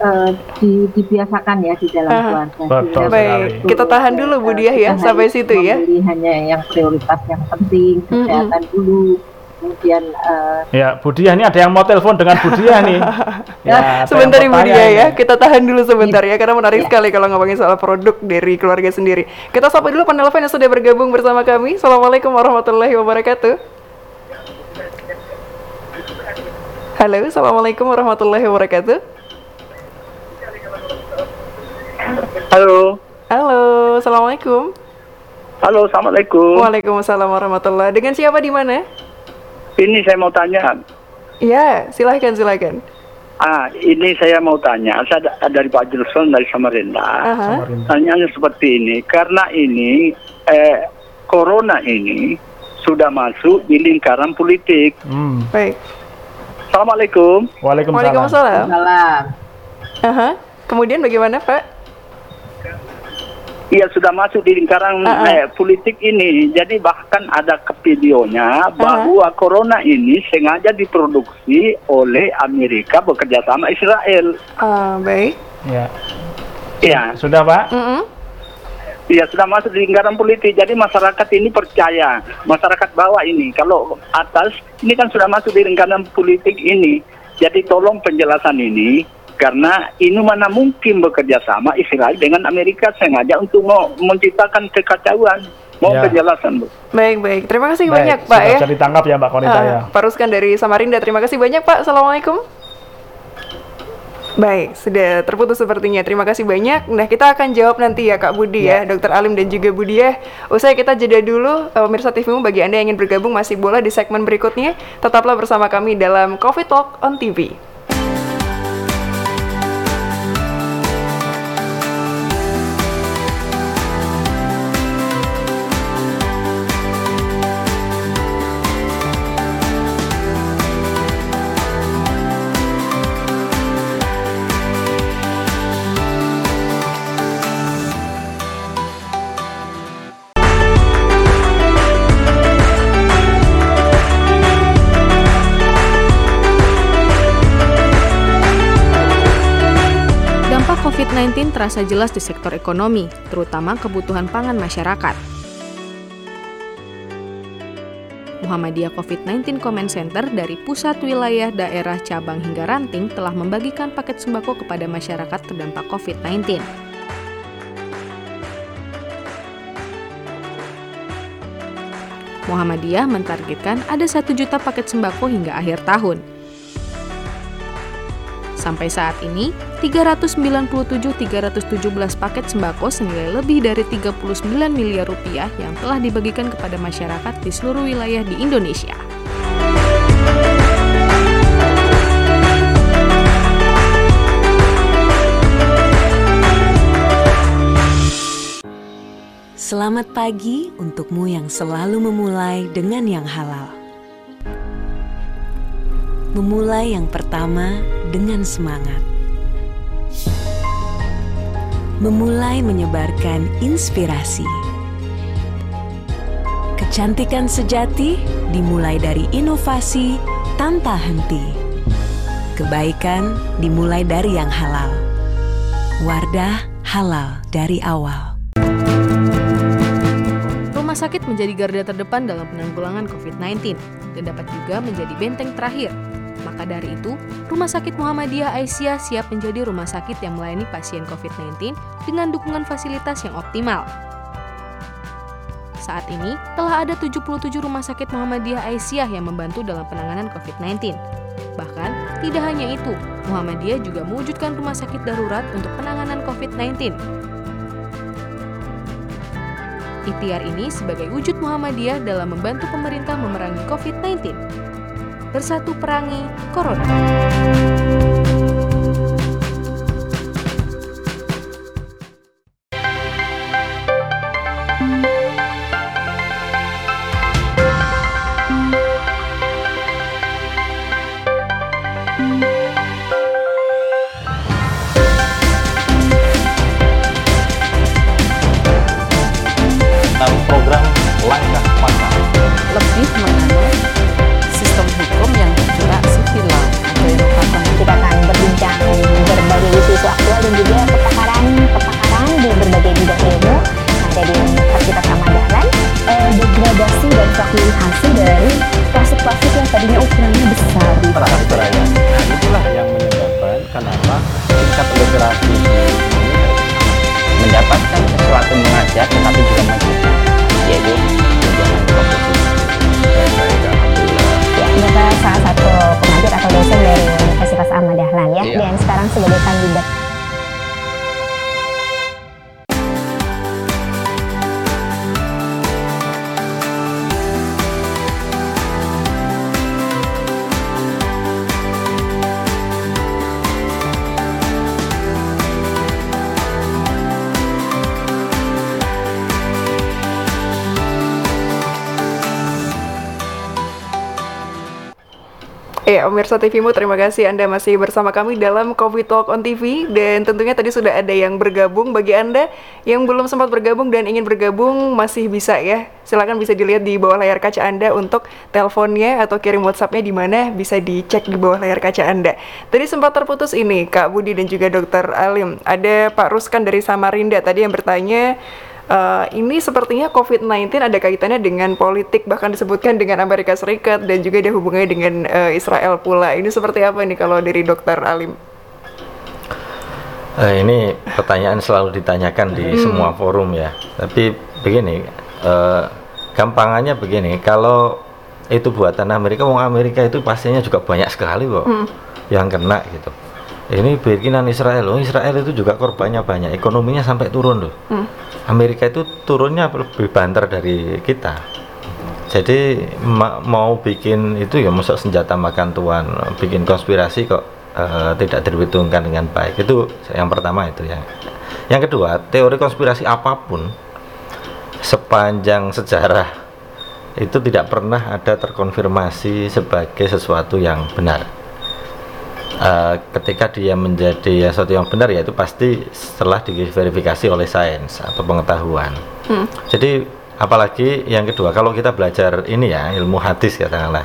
eh, di, dibiasakan ya di dalam Aha. keluarga Betul Baik, betul, kita tahan dulu, Bu Diah, ya, sampai situ ya. hanya yang prioritas yang penting kesehatan dulu kemudian eh, ya Bu Diah ini ada yang mau telepon dengan Bu Diah nih. (laughs) Ya, ada sebentar Ibu Dia ya, kita tahan dulu sebentar ya, karena menarik Iya. sekali kalau ngomongin soal produk dari keluarga sendiri. Kita sapa dulu penelpon yang sudah bergabung bersama kami. Assalamualaikum warahmatullahi wabarakatuh. Halo, Assalamualaikum warahmatullahi wabarakatuh. Halo, Halo, Assalamualaikum. halo, assalamualaikum. Waalaikumsalam warahmatullahi Dengan siapa di mana? Ini saya mau tanya. Ya, silahkan, silahkan. Ah, ini saya mau tanya. Saya da- dari Pak Julson dari Samarinda. Samarinda. Tanyanya seperti ini, karena ini eh, corona ini sudah masuk di lingkaran politik. Hmm. Baik. Assalamualaikum. Waalaikumsalam. Waalaikumsalam. salam Aha. Kemudian bagaimana, Pak? Iya sudah masuk di lingkaran Ah, ah. eh, politik ini. Jadi bahkan ada ke videonya bahwa corona ini sengaja diproduksi oleh Amerika bekerja sama Israel. Ah, baik. Ya. Iya. Sudah Pak? Mm-mm. Iya sudah masuk di lingkaran politik. Jadi masyarakat ini percaya, masyarakat bawah ini kalau atas ini kan sudah masuk di lingkaran politik ini. Jadi tolong penjelasan ini karena ini mana mungkin bekerja sama Israel dengan Amerika sengaja untuk mau menciptakan kekacauan. Mau Ya. penjelasan bu? Baik, baik. Terima kasih Baik, banyak, Pak sudah ya. bisa ditangkap ya Mbak Konita Ah, ya. Pak Ruskan dari Samarinda. Terima kasih banyak, Pak. Assalamualaikum. Baik, sudah terputus sepertinya. Terima kasih banyak. Nah, kita akan jawab nanti ya Kak Budi ya, Dokter Alim dan juga Budi ya. Usai kita jeda dulu, eh, pemirsa TVmu bagi Anda yang ingin bergabung masih boleh di segmen berikutnya. Tetaplah bersama kami dalam Coffee Talk on TV. COVID-19 terasa jelas di sektor ekonomi, terutama kebutuhan pangan masyarakat. Muhammadiyah COVID-19 Comment Center dari pusat wilayah daerah cabang hingga ranting telah membagikan paket sembako kepada masyarakat terdampak COVID-19. Muhammadiyah mentargetkan ada satu juta paket sembako hingga akhir tahun. Sampai saat ini, 397.317 paket sembako senilai lebih dari 39 miliar rupiah yang telah dibagikan kepada masyarakat di seluruh wilayah di Indonesia. Selamat pagi untukmu yang selalu memulai dengan yang halal. Memulai yang pertama dengan semangat. Memulai menyebarkan inspirasi. Kecantikan sejati dimulai dari inovasi tanpa henti. Kebaikan dimulai dari yang halal. Wardah halal dari awal. Rumah sakit menjadi garda terdepan dalam penanggulangan COVID-19 dan dapat juga menjadi benteng terakhir maka dari itu, Rumah Sakit Muhammadiyah Aisyah siap menjadi rumah sakit yang melayani pasien COVID-19 dengan dukungan fasilitas yang optimal. Saat ini, telah ada 77 rumah sakit Muhammadiyah Aisyah yang membantu dalam penanganan COVID-19. Bahkan, tidak hanya itu, Muhammadiyah juga mewujudkan rumah sakit darurat untuk penanganan COVID-19. Ikhtiar ini sebagai wujud Muhammadiyah dalam membantu pemerintah memerangi COVID-19 bersatu perangi Corona. Pemirsa TVmu, terima kasih Anda masih bersama kami dalam Coffee Talk on TV dan tentunya tadi sudah ada yang bergabung bagi Anda yang belum sempat bergabung dan ingin bergabung masih bisa ya. Silakan bisa dilihat di bawah layar kaca Anda untuk teleponnya atau kirim WhatsAppnya di mana bisa dicek di bawah layar kaca Anda. Tadi sempat terputus ini Kak Budi dan juga Dokter Alim. Ada Pak Ruskan dari Samarinda tadi yang bertanya Eh, ini sepertinya COVID-19 ada kaitannya dengan politik, bahkan disebutkan dengan Amerika Serikat dan juga ada hubungannya dengan eh, Israel pula. Ini seperti apa nih kalau dari Dokter Alim? Eh, ini pertanyaan selalu ditanyakan di semua forum ya. Tapi begini, eh, gampangannya begini, kalau itu buatan Amerika, wong Amerika itu pastinya juga banyak sekali kok yang kena gitu. Ini bikinan Israel loh, Israel itu juga korbannya banyak, ekonominya sampai turun loh. Amerika itu turunnya lebih banter dari kita. Jadi ma- mau bikin itu ya masuk senjata makan tuan, bikin konspirasi kok eh, tidak diperhitungkan dengan baik. Itu yang pertama itu ya. Yang kedua, teori konspirasi apa pun sepanjang sejarah itu tidak pernah ada terkonfirmasi sebagai sesuatu yang benar. Eh, ketika dia menjadi ya sesuatu yang benar ya itu pasti setelah diverifikasi oleh sains atau pengetahuan. Jadi apalagi yang kedua kalau kita belajar ini ya ilmu hadis katakanlah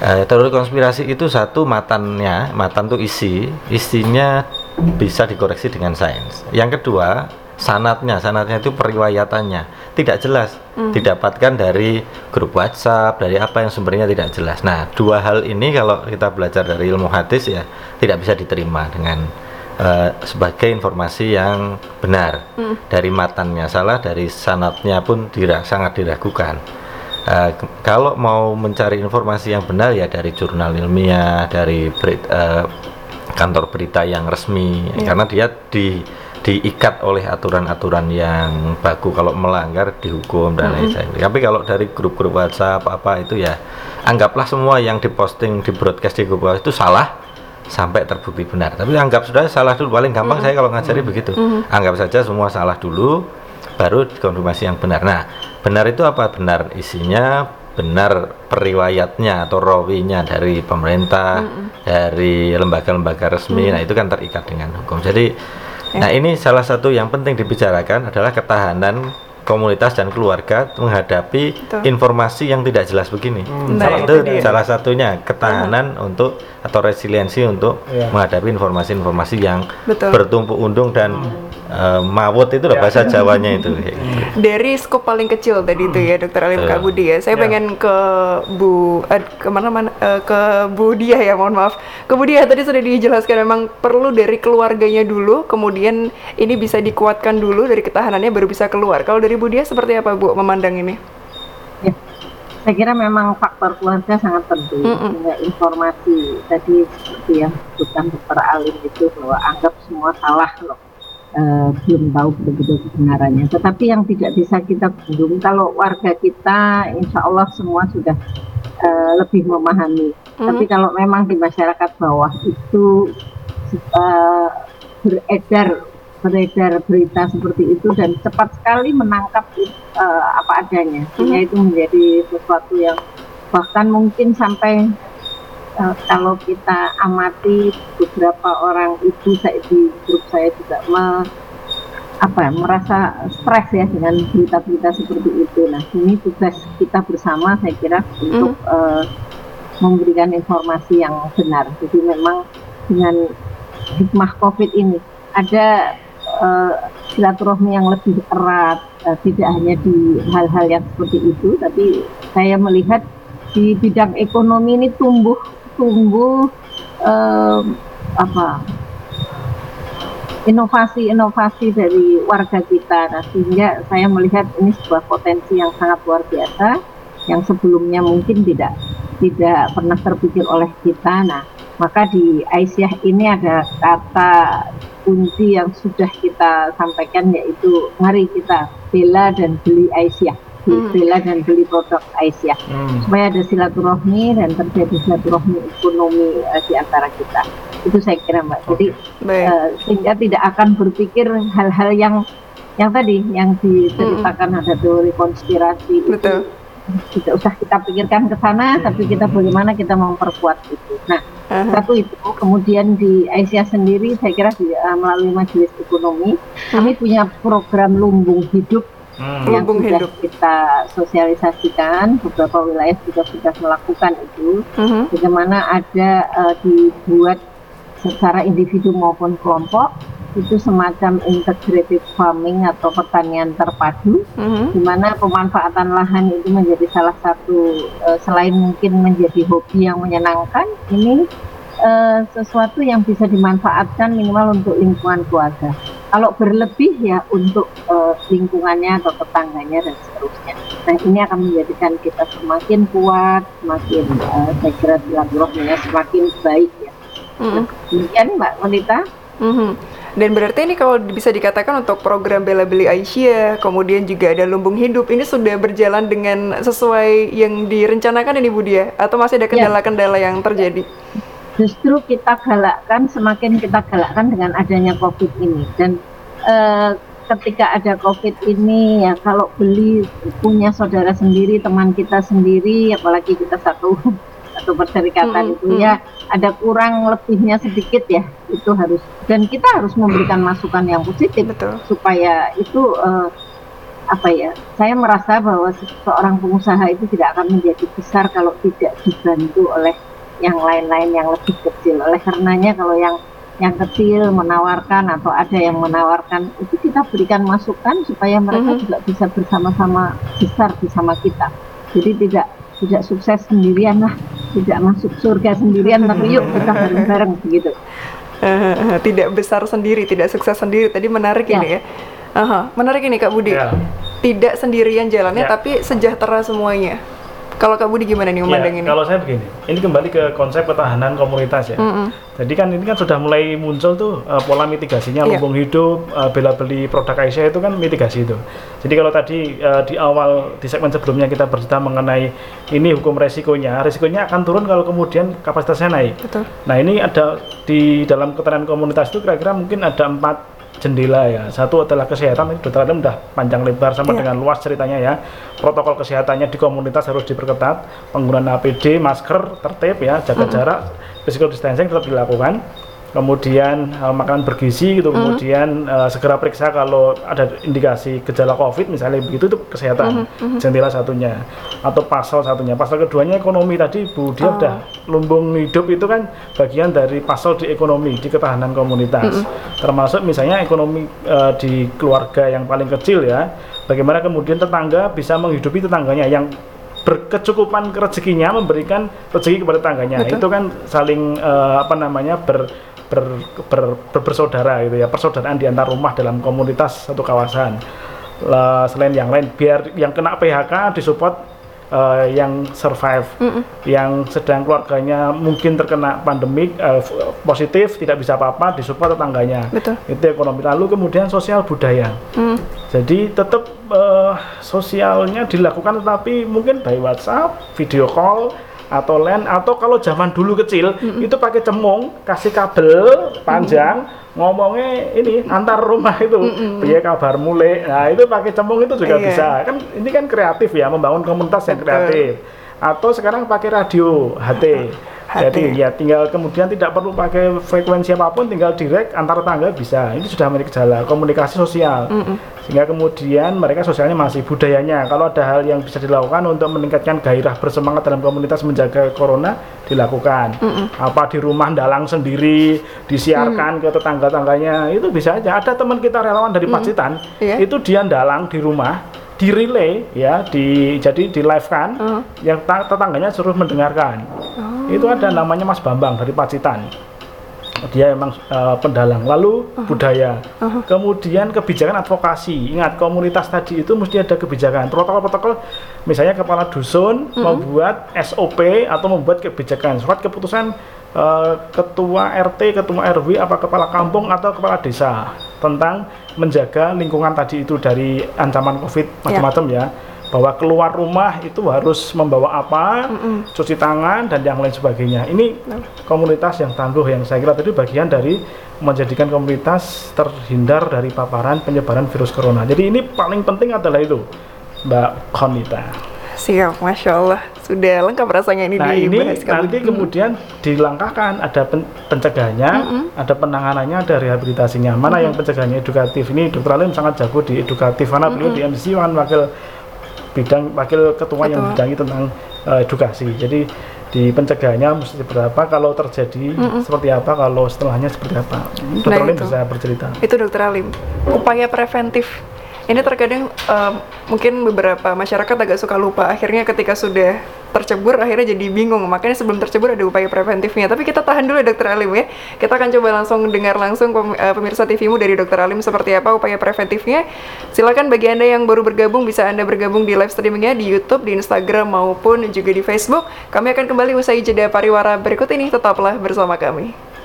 eh, teori konspirasi itu satu matannya matan tuh isi isinya bisa dikoreksi dengan sains. Yang kedua, sanatnya, sanatnya itu periwayatannya tidak jelas, Hmm. didapatkan dari grup WhatsApp, dari apa yang sumbernya tidak jelas. Nah, dua hal ini kalau kita belajar dari ilmu hadis ya tidak bisa diterima dengan eh, sebagai informasi yang benar. Hmm. Dari matannya salah, dari sanatnya pun dira- sangat diragukan. Ke- kalau mau mencari informasi yang benar ya dari jurnal ilmiah, dari berit- eh, kantor berita yang resmi, Iya. karena dia di diikat oleh aturan-aturan yang baku kalau melanggar dihukum dan lain sebagainya. Tapi kalau dari grup-grup WhatsApp apa itu ya anggaplah semua yang diposting di broadcast di grup WhatsApp itu salah sampai terbukti benar. Tapi anggap sudah salah dulu paling gampang saya kalau ngajari begitu. Anggap saja semua salah dulu baru dikonfirmasi yang benar. Nah, benar itu apa? Benar isinya, benar periwayatnya atau rawinya dari pemerintah, dari lembaga-lembaga resmi. Nah, itu kan terikat dengan hukum. Jadi Nah, ini salah satu yang penting dibicarakan adalah ketahanan komunitas dan keluarga menghadapi Betul. informasi yang tidak jelas begini. Nah, Salah- itu dia. salah satunya ketahanan untuk atau resiliensi untuk Iya. menghadapi informasi-informasi yang Betul. bertumpuk undung dan eh, mawut itu loh bahasa Jawanya itu. gitu. Dari skop paling kecil tadi itu ya Dokter Alim. Kak Budi ya. Saya Ya. pengen ke Bu eh, ke mana mana eh, ke Bu Diah ya mohon maaf. Ke Bu Diah tadi sudah dijelaskan memang perlu dari keluarganya dulu, kemudian ini bisa dikuatkan dulu dari ketahanannya baru bisa keluar. Kalau dari Bu Diah seperti apa Bu memandang ini? Ya, saya kira memang faktor keluarga sangat penting. Mm-mm. Sehingga informasi tadi seperti yang disebutkan dokter Alim itu bahwa anggap semua salah loh. Eh, belum tahu betul-betul kebenarannya. Tetapi yang tidak bisa kita bendung kalau warga kita, insya Allah semua sudah eh, lebih memahami. Hmm. Tapi kalau memang di masyarakat bawah itu eh, beredar beredar berita seperti itu dan cepat sekali menangkap eh, apa adanya, sehingga itu menjadi sesuatu yang bahkan mungkin sampai eh, kalau kita amati beberapa orang ibu saya di grup saya juga me- apa ya, merasa stres ya dengan berita-berita seperti itu. Nah, ini tugas kita bersama saya kira untuk eh, memberikan informasi yang benar. Jadi memang dengan hikmah COVID ini ada eh, silaturahmi yang lebih erat, eh, tidak hanya di hal-hal yang seperti itu, tapi saya melihat di bidang ekonomi ini tumbuh tumbuh apa inovasi-inovasi dari warga kita. Nah, sehingga saya melihat ini sebuah potensi yang sangat luar biasa yang sebelumnya mungkin tidak tidak pernah terpikir oleh kita. Nah, maka di Aisyah ini ada kata kunci yang sudah kita sampaikan yaitu mari kita bela dan beli Aisyah. Hmm. Bela dan beli produk Aisyah Hmm. supaya ada silaturahmi dan terjadi silaturahmi ekonomi eh, di antara kita. Itu saya kira Mbak. Jadi Baik. eh, sehingga tidak akan berpikir hal-hal yang yang tadi yang diceritakan ada teori konspirasi itu Betul. tidak usah kita pikirkan ke sana tapi kita bagaimana kita memperkuat itu. Nah, Aha. satu itu kemudian di Aisyah sendiri saya kira di, eh, melalui majelis ekonomi kami punya program lumbung hidup Hmm. yang sudah hidup. kita sosialisasikan beberapa wilayah juga sudah melakukan itu Mhm. bagaimana ada eh, dibuat secara individu maupun kelompok itu semacam integrated farming atau pertanian terpadu Mhm. di mana pemanfaatan lahan itu menjadi salah satu eh, selain mungkin menjadi hobi yang menyenangkan ini eh, sesuatu yang bisa dimanfaatkan minimal untuk lingkungan keluarga kalau berlebih ya untuk eh, lingkungannya atau tetangganya dan seterusnya nah ini akan menjadikan kita semakin kuat semakin eh, saya kira silaturahminya semakin baik ya Mhm. demikian Mbak Melita Mhm. Dan berarti ini kalau bisa dikatakan untuk program Bela Beli Aisyah, kemudian juga ada lumbung hidup, ini sudah berjalan dengan sesuai yang direncanakan ini Bu Dia? Atau masih ada Ya. kendala-kendala yang terjadi? Justru kita galakkan semakin kita galakkan dengan adanya COVID ini. Dan eh, ketika ada COVID ini ya kalau beli punya saudara sendiri teman kita sendiri apalagi kita satu satu perserikatan Mm, itu ya ada kurang lebihnya sedikit ya itu harus. Dan kita harus memberikan masukan yang positif Betul. supaya itu eh, apa ya saya merasa bahwa seorang pengusaha itu tidak akan menjadi besar kalau tidak dibantu oleh yang lain-lain yang lebih kecil oleh karenanya kalau yang yang kecil menawarkan atau ada yang menawarkan itu kita berikan masukan supaya mereka Mhm. juga bisa bersama-sama besar bersama kita jadi tidak tidak sukses sendirian lah tidak masuk surga sendirian tapi yuk kita bareng-bareng begitu Eh, tidak besar sendiri, tidak sukses sendiri. Tadi menarik Ya. ini ya. Aha, menarik ini Kak Budi. Ya. Tidak sendirian jalannya, Ya. tapi sejahtera semuanya. Kalau Kak Budi gimana nih Ya, memandang ini? kalau saya begini, ini kembali ke konsep ketahanan komunitas ya. Mm-mm. Jadi kan ini kan sudah mulai muncul tuh eh, pola mitigasinya Iya. lumbung hidup, eh, bela beli produk Aisyah itu kan mitigasi itu. Jadi kalau tadi eh, di awal di segmen sebelumnya kita bercerita mengenai ini hukum resikonya, resikonya akan turun kalau kemudian kapasitasnya naik. Betul. Nah ini ada di dalam ketahanan komunitas itu kira-kira mungkin ada empat jendela ya. Satu adalah kesehatan, ini dokter Adam udah panjang lebar sama Iya. dengan luas ceritanya ya. Protokol kesehatannya di komunitas harus diperketat, penggunaan APD, masker, tertib ya, jaga jarak, physical distancing tetap dilakukan. Kemudian eh, makanan bergizi gitu, kemudian eh, segera periksa kalau ada indikasi gejala COVID misalnya begitu itu kesehatan. Jendela satunya atau pasal satunya. Pasal keduanya ekonomi tadi Bu dia udah lumbung hidup itu kan bagian dari pasal di ekonomi di ketahanan komunitas. Termasuk misalnya ekonomi eh, di keluarga yang paling kecil ya. Bagaimana kemudian tetangga bisa menghidupi tetangganya yang berkecukupan rezekinya memberikan rezeki kepada tetangganya. Betul. Itu kan saling eh, apa namanya ber ber, ber- ber- bersaudara gitu ya. Persaudaraan di antar rumah dalam komunitas satu kawasan. Lah, selain yang lain biar yang kena PHK disupport eh, yang survive. Yang sedang keluarganya mungkin terkena pandemik f- positif tidak bisa apa-apa disupport tetangganya. Betul. itu ekonomi. Lalu kemudian sosial budaya. Mm. jadi tetap eh, sosialnya dilakukan tetapi mungkin by WhatsApp, video call atau LAN atau kalau zaman dulu kecil itu pakai cemung, kasih kabel panjang, ngomongnya ini antar rumah itu, piye kabar mulai. Nah, itu pakai cemung itu juga Iya. bisa. Kan ini kan kreatif ya, membangun komunitas yang Betul. kreatif. Atau sekarang pakai radio HT. Jadi ya tinggal kemudian tidak perlu pakai frekuensi apa pun, tinggal direct antar tetangga bisa. Ini sudah menjadi gejala komunikasi sosial. Sehingga kemudian mereka sosialnya masih budayanya. Kalau ada hal yang bisa dilakukan untuk meningkatkan gairah bersemangat dalam komunitas menjaga corona dilakukan. Apa di rumah dalang sendiri disiarkan ke tetangga-tangganya itu bisa aja. Ada teman kita relawan dari Pacitan Iya. itu dia dalang di rumah di relay ya di jadi di live kan Oh. yang ta- tetangganya suruh mendengarkan itu ada namanya Mas Bambang dari Pacitan. Dia emang eh, pendalang. Lalu budaya. Kemudian kebijakan advokasi. Ingat komunitas tadi itu mesti ada kebijakan. Protokol-protokol misalnya kepala dusun membuat SOP atau membuat kebijakan. Surat keputusan eh, ketua RT ketua RW apa kepala kampung atau kepala desa tentang menjaga lingkungan tadi itu dari ancaman COVID macam-macam ya bahwa keluar rumah itu harus membawa apa, cuci tangan dan yang lain sebagainya. Ini komunitas yang tangguh yang saya kira tadi bagian dari menjadikan komunitas terhindar dari paparan penyebaran virus corona. Jadi ini paling penting adalah itu, Mbak Konita. Siap, Masya Allah. Sudah lengkap rasanya ini Nah ini dibahas nanti kemudian dilangkahkan ada pen- pencegahannya, ada penanganannya, ada rehabilitasinya. Mana yang pencegahannya edukatif? Ini Dokter Alim sangat jago di edukatif karena beliau di MC kan wakil bidang wakil ketua yang Ketua. bidangi tentang eh, edukasi. Jadi di pencegahannya mesti seperti apa, kalau terjadi seperti apa, kalau setelahnya seperti apa. Dokter Nah, Alim itu. bisa bercerita. Itu dokter Alim. Upaya preventif. Ini terkadang em, mungkin beberapa masyarakat agak suka lupa. Akhirnya ketika sudah tercebur, akhirnya jadi bingung. Makanya sebelum tercebur ada upaya preventifnya. Tapi kita tahan dulu dokter Alim ya. Kita akan coba langsung dengar langsung eh, pemirsa TVmu dari dokter Alim seperti apa upaya preventifnya. Silakan bagi anda yang baru bergabung bisa anda bergabung di live streamingnya di YouTube, di Instagram maupun juga di Facebook. Kami akan kembali usai jeda pariwara berikut ini. Tetaplah bersama kami.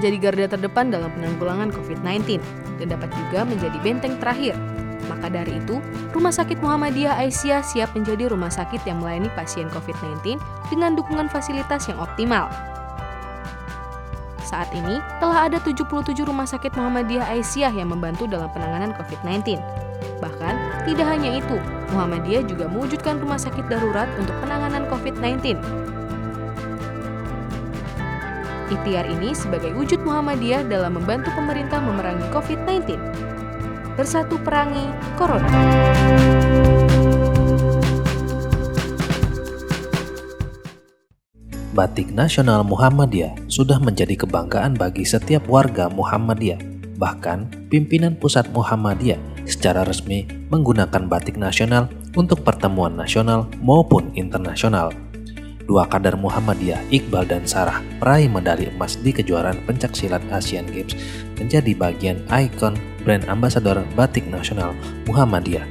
Menjadi garda terdepan dalam penanggulangan COVID-19 dan dapat juga menjadi benteng terakhir. Maka dari itu, Rumah Sakit Muhammadiyah Aisyah siap menjadi rumah sakit yang melayani pasien COVID-19 dengan dukungan fasilitas yang optimal. Saat ini, telah ada 77 rumah sakit Muhammadiyah Aisyah yang membantu dalam penanganan COVID-19. Bahkan, tidak hanya itu, Muhammadiyah juga mewujudkan rumah sakit darurat untuk penanganan COVID-19. Ikhtiar ini sebagai wujud Muhammadiyah dalam membantu pemerintah memerangi COVID-19. Bersatu perangi Corona. Batik Nasional Muhammadiyah sudah menjadi kebanggaan bagi setiap warga Muhammadiyah. Bahkan, pimpinan pusat Muhammadiyah secara resmi menggunakan batik nasional untuk pertemuan nasional maupun internasional. Dua kader Muhammadiyah, Iqbal dan Sarah, peraih medali emas di kejuaraan pencaksilat Asian Games, menjadi bagian ikon brand ambasador batik nasional Muhammadiyah.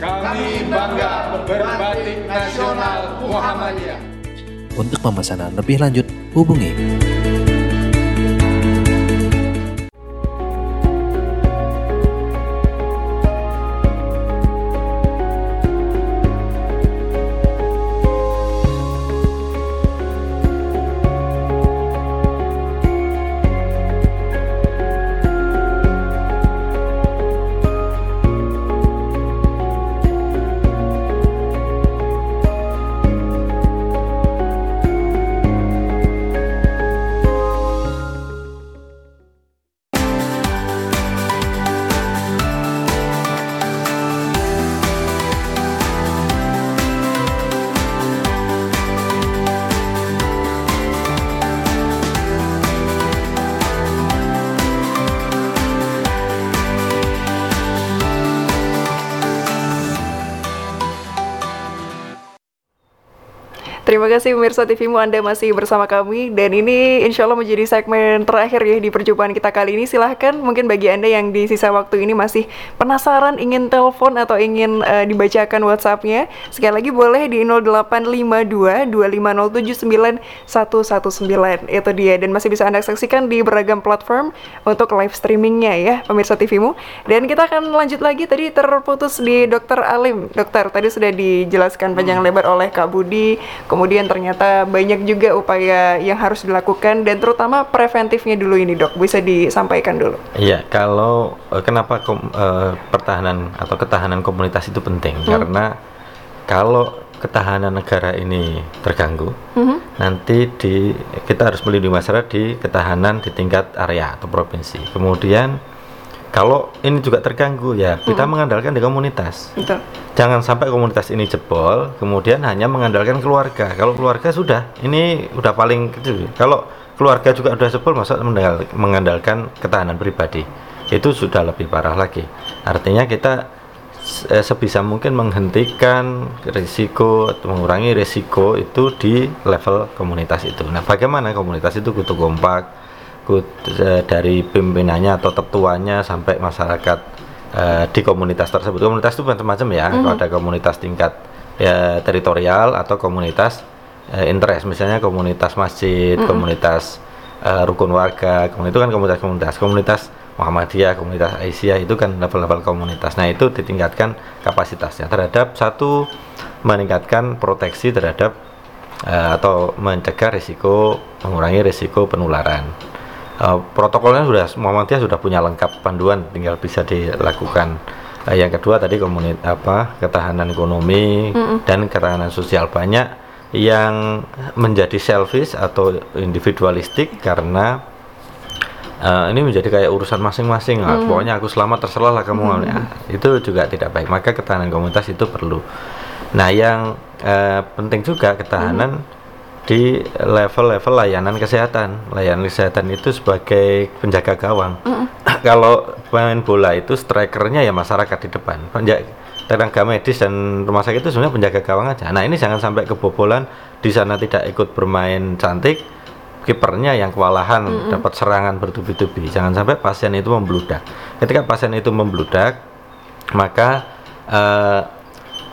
Kami bangga berbatik nasional Muhammadiyah. Untuk pemesanan lebih lanjut, hubungi kasih pemirsa TVmu Anda masih bersama kami. Dan ini insya Allah menjadi segmen terakhir ya di perjumpaan kita kali ini. Silahkan mungkin bagi Anda yang di sisa waktu ini masih penasaran ingin telepon atau ingin uh, dibacakan WhatsAppnya sekali lagi boleh di 0852 25079 itu dia dan masih bisa Anda saksikan di beragam platform untuk live streamingnya ya pemirsa TVmu dan kita akan lanjut lagi. Tadi terputus di Dokter Alim. Dokter tadi sudah dijelaskan panjang lebar oleh Kak Budi. Kemudian ternyata banyak juga upaya yang harus dilakukan dan terutama preventifnya dulu ini dok bisa disampaikan dulu iya kalau uh, kenapa kom, uh, pertahanan atau ketahanan komunitas itu penting hmm. karena kalau ketahanan negara ini terganggu hmm. nanti di kita harus melindungi masyarakat di ketahanan di tingkat area atau provinsi kemudian kalau ini juga terganggu ya kita hmm. mengandalkan di komunitas. Betul. Jangan sampai komunitas ini jebol, kemudian hanya mengandalkan keluarga. Kalau keluarga sudah, ini udah paling kecil. Kalau keluarga juga sudah jebol, masa mengandalkan ketahanan pribadi, itu sudah lebih parah lagi. Artinya kita eh, sebisa mungkin menghentikan risiko atau mengurangi risiko itu di level komunitas itu. Nah, bagaimana komunitas itu kutu kompak? Eh, dari pimpinannya atau tetuanya sampai masyarakat uh, di komunitas tersebut. Komunitas itu macam-macam ya. Mm -hmm. Ada komunitas tingkat ya teritorial atau komunitas uh, interest, misalnya komunitas masjid, mm -hmm. komunitas uh, rukun warga, itu kan komunitas-komunitas. Komunitas Muhammadiyah, komunitas Aisyah itu kan level-level komunitas. Nah, itu ditingkatkan kapasitasnya terhadap satu meningkatkan proteksi terhadap uh, atau mencegah risiko mengurangi risiko penularan uh, protokolnya sudah Muhammadiyah sudah punya lengkap panduan tinggal bisa dilakukan. Uh, yang kedua tadi komunit apa ketahanan ekonomi mm -mm. dan ketahanan sosial. Banyak yang menjadi selfish atau individualistik karena uh, ini menjadi kayak urusan masing-masing mm. pokoknya aku selamat terserah lah kamu. Mm. ya, itu juga tidak baik. Maka ketahanan komunitas itu perlu. Nah yang uh, penting juga ketahanan mm di level-level layanan kesehatan. Layanan kesehatan itu sebagai penjaga gawang. Mm (clears throat) Kalau pemain bola itu strikernya ya masyarakat di depan. tenaga medis dan rumah sakit itu sebenarnya penjaga gawang aja. Nah ini jangan sampai kebobolan di sana tidak ikut bermain cantik, kipernya yang kewalahan mm -hmm. dapat serangan bertubi-tubi. Jangan sampai pasien itu membludak. Ketika pasien itu membludak, maka uh,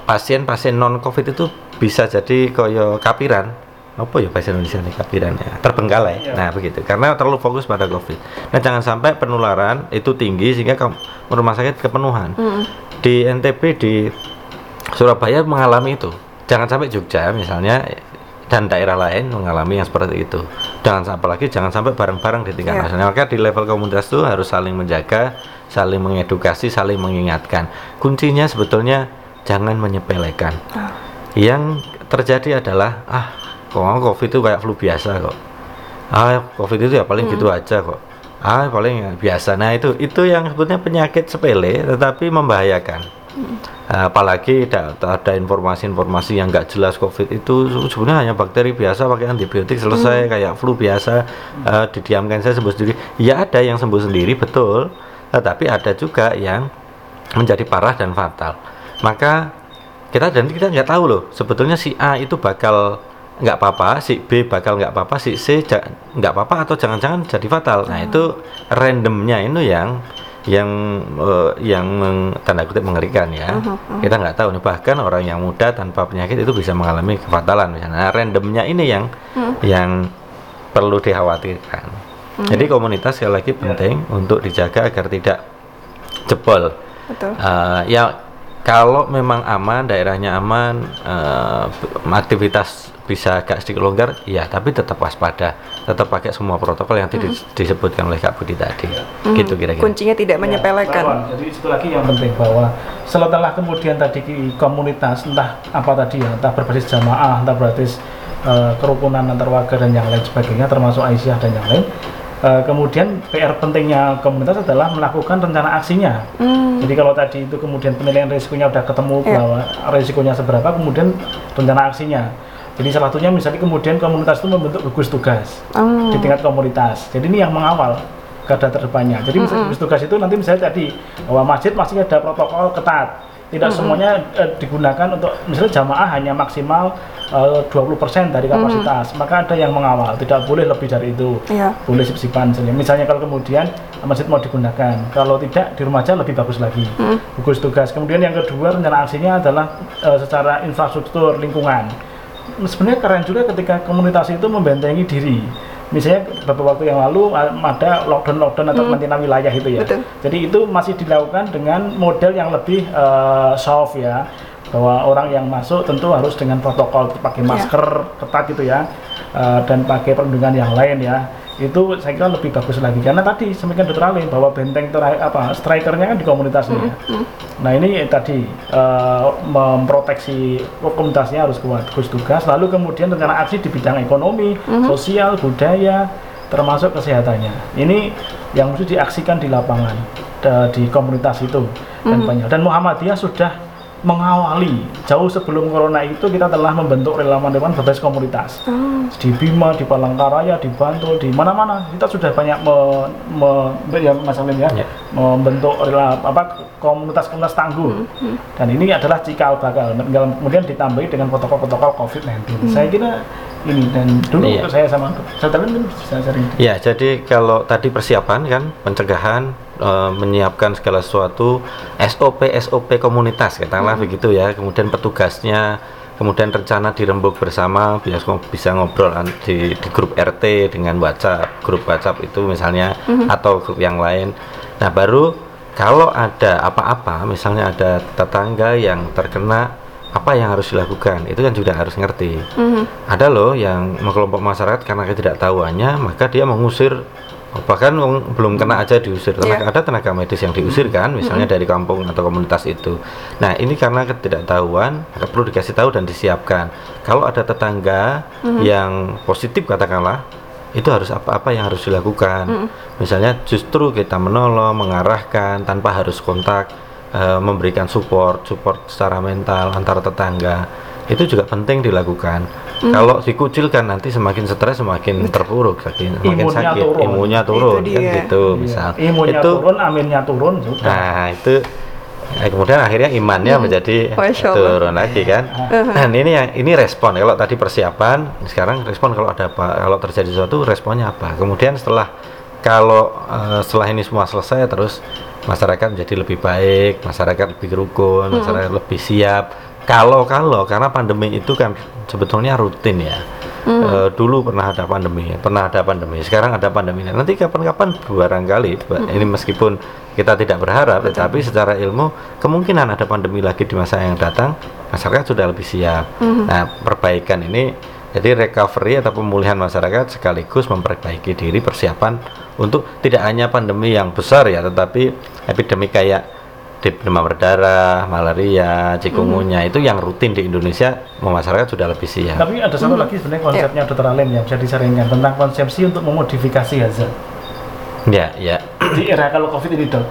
pasien-pasien non covid itu bisa jadi koyo kapiran apa ya bahasa Indonesia nih kapiran ya terbengkalai ya. nah begitu karena terlalu fokus pada covid nah jangan sampai penularan itu tinggi sehingga ke rumah sakit kepenuhan mm. di NTB di Surabaya mengalami itu jangan sampai Jogja misalnya dan daerah lain mengalami yang seperti itu jangan apalagi jangan sampai bareng-bareng di tingkat yeah. nasional maka di level komunitas itu harus saling menjaga saling mengedukasi, saling mengingatkan. Kuncinya sebetulnya jangan menyepelekan. Ah. Yang terjadi adalah ah, kok COVID itu kayak flu biasa kok. Ah, COVID itu ya paling gitu aja kok. Ah, paling biasa. Nah, itu itu yang sebetulnya penyakit sepele tetapi membahayakan. Uh, apalagi ada, ada informasi-informasi yang nggak jelas COVID itu sebenarnya hanya bakteri biasa pakai antibiotik selesai kayak flu biasa uh, didiamkan saya sembuh sendiri. Ya ada yang sembuh sendiri betul, tetapi ada juga yang menjadi parah dan fatal. Maka kita dan kita nggak tahu loh sebetulnya si A itu bakal nggak apa-apa, si B bakal nggak apa-apa, si C ja- nggak apa-apa atau jangan-jangan jadi fatal. Nah itu randomnya itu yang yang eh, yang meng- tanda kutip mengerikan ya. Kita nggak tahu nih bahkan orang yang muda tanpa penyakit itu bisa mengalami kefatalan misalnya. Nah, randomnya ini yang yang perlu dikhawatirkan. Jadi komunitas sekali lagi penting untuk dijaga agar tidak jebol. Betul. Eh, ya kalau memang aman, daerahnya aman, eh, aktivitas bisa agak sedikit longgar, ya tapi tetap waspada, tetap pakai semua protokol yang tadi disebutkan oleh Kak Budi tadi, Hmm, gitu kira-kira. Kuncinya tidak menyepelekan. Lawan. Jadi itu lagi yang penting bahwa setelah kemudian tadi komunitas entah apa tadi ya, entah berbasis jamaah, entah berbasis eh, kerukunan antar warga dan yang lain sebagainya, termasuk Aisyah dan yang lain. eh, kemudian PR pentingnya komunitas adalah melakukan rencana aksinya. Hmm. Jadi kalau tadi itu kemudian penilaian risikonya udah ketemu Iya. bahwa risikonya seberapa, kemudian rencana aksinya. Jadi salah satunya misalnya kemudian komunitas itu membentuk gugus tugas Hmm. di tingkat komunitas. Jadi ini yang mengawal garda terdepannya. Jadi misalnya gugus tugas itu nanti misalnya tadi bahwa masjid masih ada protokol ketat. Tidak semuanya eh, digunakan untuk misalnya jamaah hanya maksimal eh, 20% dari kapasitas. Maka ada yang mengawal, tidak boleh lebih dari itu. Iya. Boleh sip-sipan saja. Misalnya kalau kemudian masjid mau digunakan, kalau tidak di rumah aja lebih bagus lagi. Gugus tugas. Kemudian yang kedua rencana aksinya adalah eh, secara infrastruktur lingkungan sebenarnya keren juga ketika komunitas itu membentengi diri. Misalnya beberapa waktu yang lalu ada lockdown-lockdown atau karantina wilayah itu ya. Betul. Jadi itu masih dilakukan dengan model yang lebih eh, soft ya. Bahwa orang yang masuk tentu harus dengan protokol pakai masker ketat gitu ya. eh, dan pakai perlindungan yang lain ya. Itu saya kira lebih bagus lagi karena tadi semakin dokter Ali bahwa benteng terakhir apa strikernya kan di komunitasnya ya. Nah ini tadi eh, memproteksi komunitasnya harus kuat gugus tugas, lalu kemudian rencana aksi di bidang ekonomi, sosial, budaya, termasuk kesehatannya. Ini yang mesti diaksikan di lapangan di komunitas itu dan banyak. Dan Muhammadiyah sudah mengawali. Jauh sebelum corona itu kita telah membentuk relawan-relawan berbasis komunitas. Di Bima, di Palangkaraya, di Bantul, di mana-mana. Kita sudah banyak me, me- ya Mas Alim ya Ya. membentuk rela apa komunitas-komunitas tangguh. Dan ini adalah cikal bakal. Kemudian ditambahi dengan protokol-protokol COVID-19 saya kira ini dan dulu Iya. saya sama saya kan bisa sering. Ya, jadi kalau tadi persiapan kan, pencegahan, eh, menyiapkan segala sesuatu, SOP SOP komunitas katakanlah begitu ya. Kemudian petugasnya, kemudian rencana dirembuk bersama, biasa ngo- bisa ngobrol di, di grup RT dengan WhatsApp, grup WhatsApp itu misalnya atau grup yang lain. Nah, baru kalau ada apa-apa, misalnya ada tetangga yang terkena apa yang harus dilakukan? Itu kan juga harus ngerti. Ada loh yang kelompok masyarakat karena ketidaktahuannya maka dia mengusir bahkan belum kena aja diusir. Tenaga, ada tenaga medis yang diusir kan misalnya dari kampung atau komunitas itu. Nah ini karena ketidaktahuan perlu dikasih tahu dan disiapkan. Kalau ada tetangga yang positif katakanlah itu harus apa-apa yang harus dilakukan. Misalnya justru kita menolong mengarahkan tanpa harus kontak eh, memberikan support support secara mental antar tetangga itu juga penting dilakukan. Kalau dikucilkan nanti semakin stres semakin terpuruk semakin, semakin Imunnya sakit. turun. imunnya Itu turun kan dia. gitu misal. Iya. imunnya itu turun aminnya turun sudah. Nah itu eh, kemudian akhirnya imannya menjadi Masya Allah. turun lagi kan? Dan ini yang ini respon. Kalau tadi persiapan sekarang respon kalau ada apa kalau terjadi sesuatu responnya apa? Kemudian setelah kalau eh, setelah ini semua selesai terus masyarakat menjadi lebih baik masyarakat lebih rukun masyarakat lebih siap kalau kalau karena pandemi itu kan sebetulnya rutin ya. Eh, dulu pernah ada pandemi pernah ada pandemi sekarang ada pandemi. Nanti kapan-kapan barangkali ini meskipun kita tidak berharap tetapi secara ilmu kemungkinan ada pandemi lagi di masa yang datang masyarakat sudah lebih siap. Nah perbaikan ini Jadi recovery atau pemulihan masyarakat sekaligus memperbaiki diri persiapan untuk tidak hanya pandemi yang besar ya, tetapi epidemi kayak demam berdarah, malaria, cikungunya itu yang rutin di Indonesia masyarakat sudah lebih siap. Tapi ada satu lagi sebenarnya konsepnya Dr. Alim yang bisa disaringkan tentang konsepsi untuk memodifikasi hazard. Ya, ya. Di era kalau COVID ini dok.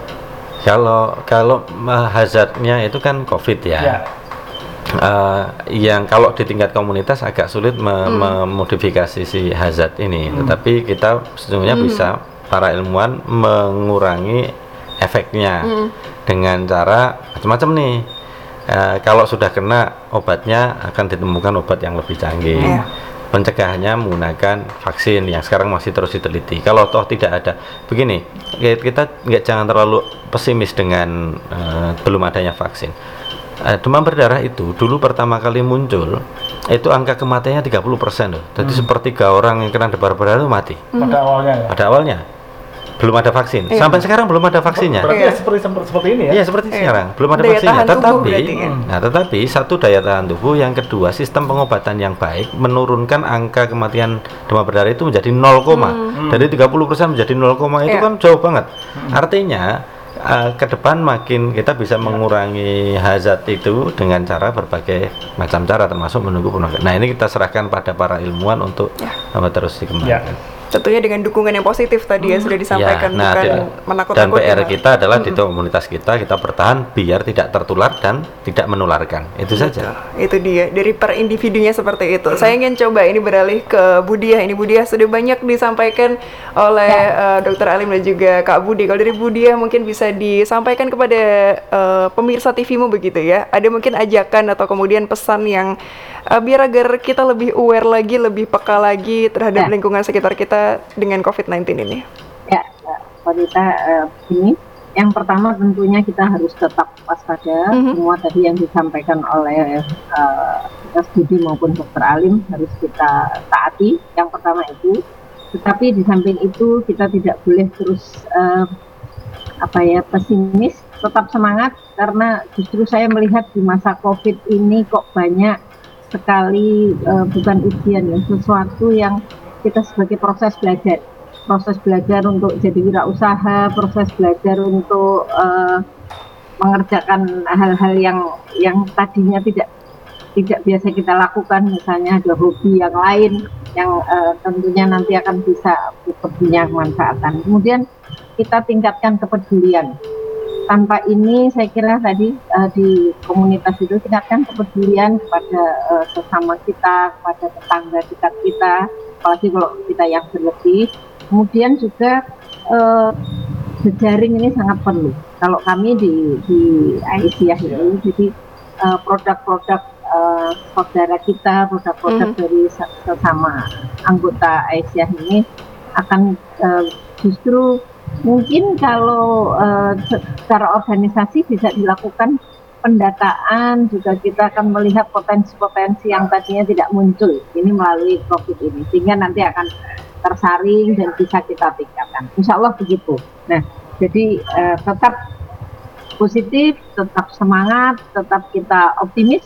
Kalau kalau uh, hazardnya itu kan COVID ya. Ya. Uh, yang kalau di tingkat komunitas agak sulit me- memodifikasi si hazard ini, tetapi kita sesungguhnya bisa para ilmuwan mengurangi efeknya dengan cara macam-macam nih. Uh, kalau sudah kena obatnya akan ditemukan obat yang lebih canggih. Iya. Pencegahannya menggunakan vaksin yang sekarang masih terus diteliti. Kalau toh tidak ada, begini ya kita nggak jangan terlalu pesimis dengan uh, belum adanya vaksin. Eh, demam berdarah itu dulu pertama kali muncul itu angka kematiannya 30% loh. Jadi sepertiga orang yang kena demam berdarah itu mati Pada awalnya ya. pada awalnya. Belum ada vaksin. Sampai sekarang belum ada vaksinnya. Berarti ya seperti seperti ini ya. Iya seperti sekarang belum ada Daya vaksinnya. tahan tubuh Tetapi, kan? nah tetapi satu daya tahan tubuh, yang kedua sistem pengobatan yang baik menurunkan angka kematian demam berdarah itu menjadi 0, dari 30% menjadi 0, itu Hmm. Iya. kan jauh banget. Artinya eh, ke depan makin kita bisa mengurangi hazard itu dengan cara berbagai macam cara termasuk menunggu penolakan. Nah ini kita serahkan pada para ilmuwan untuk Ya. terus dikembangkan. Tentunya dengan dukungan yang positif tadi ya sudah disampaikan Ya, nah, bukan dan- Dan. PR Pak. kita adalah di komunitas kita kita bertahan biar tidak tertular dan tidak menularkan. Itu saja. Itu dia dari per individunya seperti itu. Saya ingin coba ini beralih ke Budiah. Ini Budiah sudah banyak disampaikan oleh eh, Dr. Alim dan juga Kak Budi. Kalau dari Budiah mungkin bisa disampaikan kepada eh, pemirsa TVmu begitu ya. Ada mungkin ajakan atau kemudian pesan yang eh, biar agar kita lebih aware lagi, lebih peka lagi terhadap Ya. lingkungan sekitar kita dengan COVID-19 ini. Ya, Wanita eh, ini yang pertama tentunya kita harus tetap waspada Mhm. semua tadi yang disampaikan oleh eh, Mas Budi maupun Dr. Alim harus kita taati. Yang pertama itu, tetapi di samping itu kita tidak boleh terus eh, apa ya pesimis, tetap semangat karena justru saya melihat di masa COVID ini kok banyak sekali eh, bukan ujian ya sesuatu yang kita sebagai proses belajar. Proses belajar untuk jadi wirausaha proses belajar untuk eh, mengerjakan hal-hal yang yang tadinya tidak tidak biasa kita lakukan misalnya ada hobi yang lain yang eh, tentunya nanti akan bisa punya manfaatan kemudian kita tingkatkan kepedulian tanpa ini saya kira tadi eh, di komunitas itu tingkatkan kepedulian kepada eh, sesama kita kepada tetangga dekat kita apalagi kalau kita yang berlebih. Kemudian juga eh, jejaring ini sangat perlu. Kalau kami di di Aisyah ini jadi produk-produk eh, saudara kita produk-produk Mhm. dari se- sesama anggota Aisyah ini akan eh, justru mungkin kalau eh, secara organisasi bisa dilakukan pendataan juga kita akan melihat potensi-potensi yang tadinya tidak muncul ini melalui COVID ini sehingga nanti akan tersaring dan bisa kita tingkatkan. Insya Allah begitu. Nah, jadi eh, tetap positif, tetap semangat, tetap kita optimis.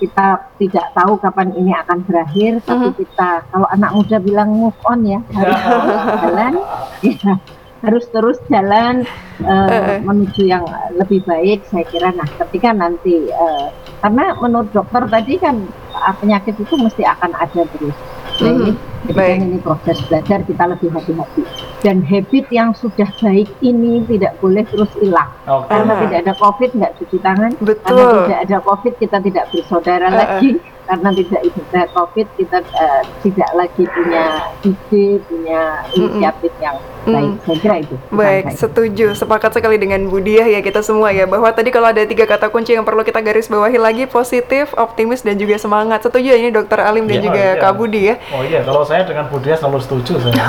Kita tidak tahu kapan ini akan berakhir, tapi kita kalau anak muda bilang move on ya harus terus jalan, (laughs) ya, harus terus jalan eh, menuju yang lebih baik. Saya kira, nah ketika nanti eh, karena menurut dokter tadi kan ah, penyakit itu mesti akan ada terus. Jadi baik. kan ini proses belajar kita lebih hati-hati dan habit yang sudah baik ini tidak boleh terus hilang Oke. karena tidak ada covid nggak cuci tangan Betul. karena tidak ada covid kita tidak bersaudara Ah, ah. lagi karena tidak ada covid kita eh, tidak lagi punya ide punya inisiatif yang baik saya kira itu Baik, saya. setuju. Sepakat sekali dengan Budiah ya kita semua ya bahwa tadi kalau ada tiga kata kunci yang perlu kita garis bawahi lagi positif, optimis dan juga semangat. Setuju ya ini Dokter Alim dan Iya, juga iya. Kak Budi ya. Oh iya, kalau saya dengan Budia selalu setuju saya.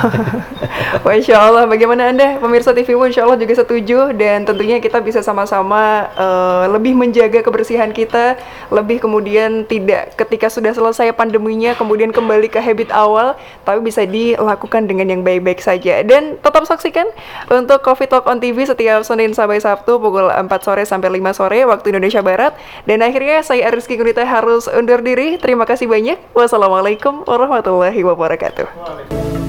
(laughs) Masya Allah, bagaimana Anda? Pemirsa TVmu Insya Allah juga setuju. Dan tentunya kita bisa sama-sama eh, lebih menjaga kebersihan kita, lebih kemudian tidak ketika sudah selesai pandeminya kemudian kembali ke habit awal tapi bisa dilakukan dengan yang baik-baik saja. Dan tetap saksikan untuk Covid Talk on TV setiap Senin sampai Sabtu pukul 4 sore sampai 5 sore waktu Indonesia Barat. Dan akhirnya saya Ariski Gunita harus undur diri. Terima kasih banyak. Wassalamualaikum warahmatullahi wabarakatuh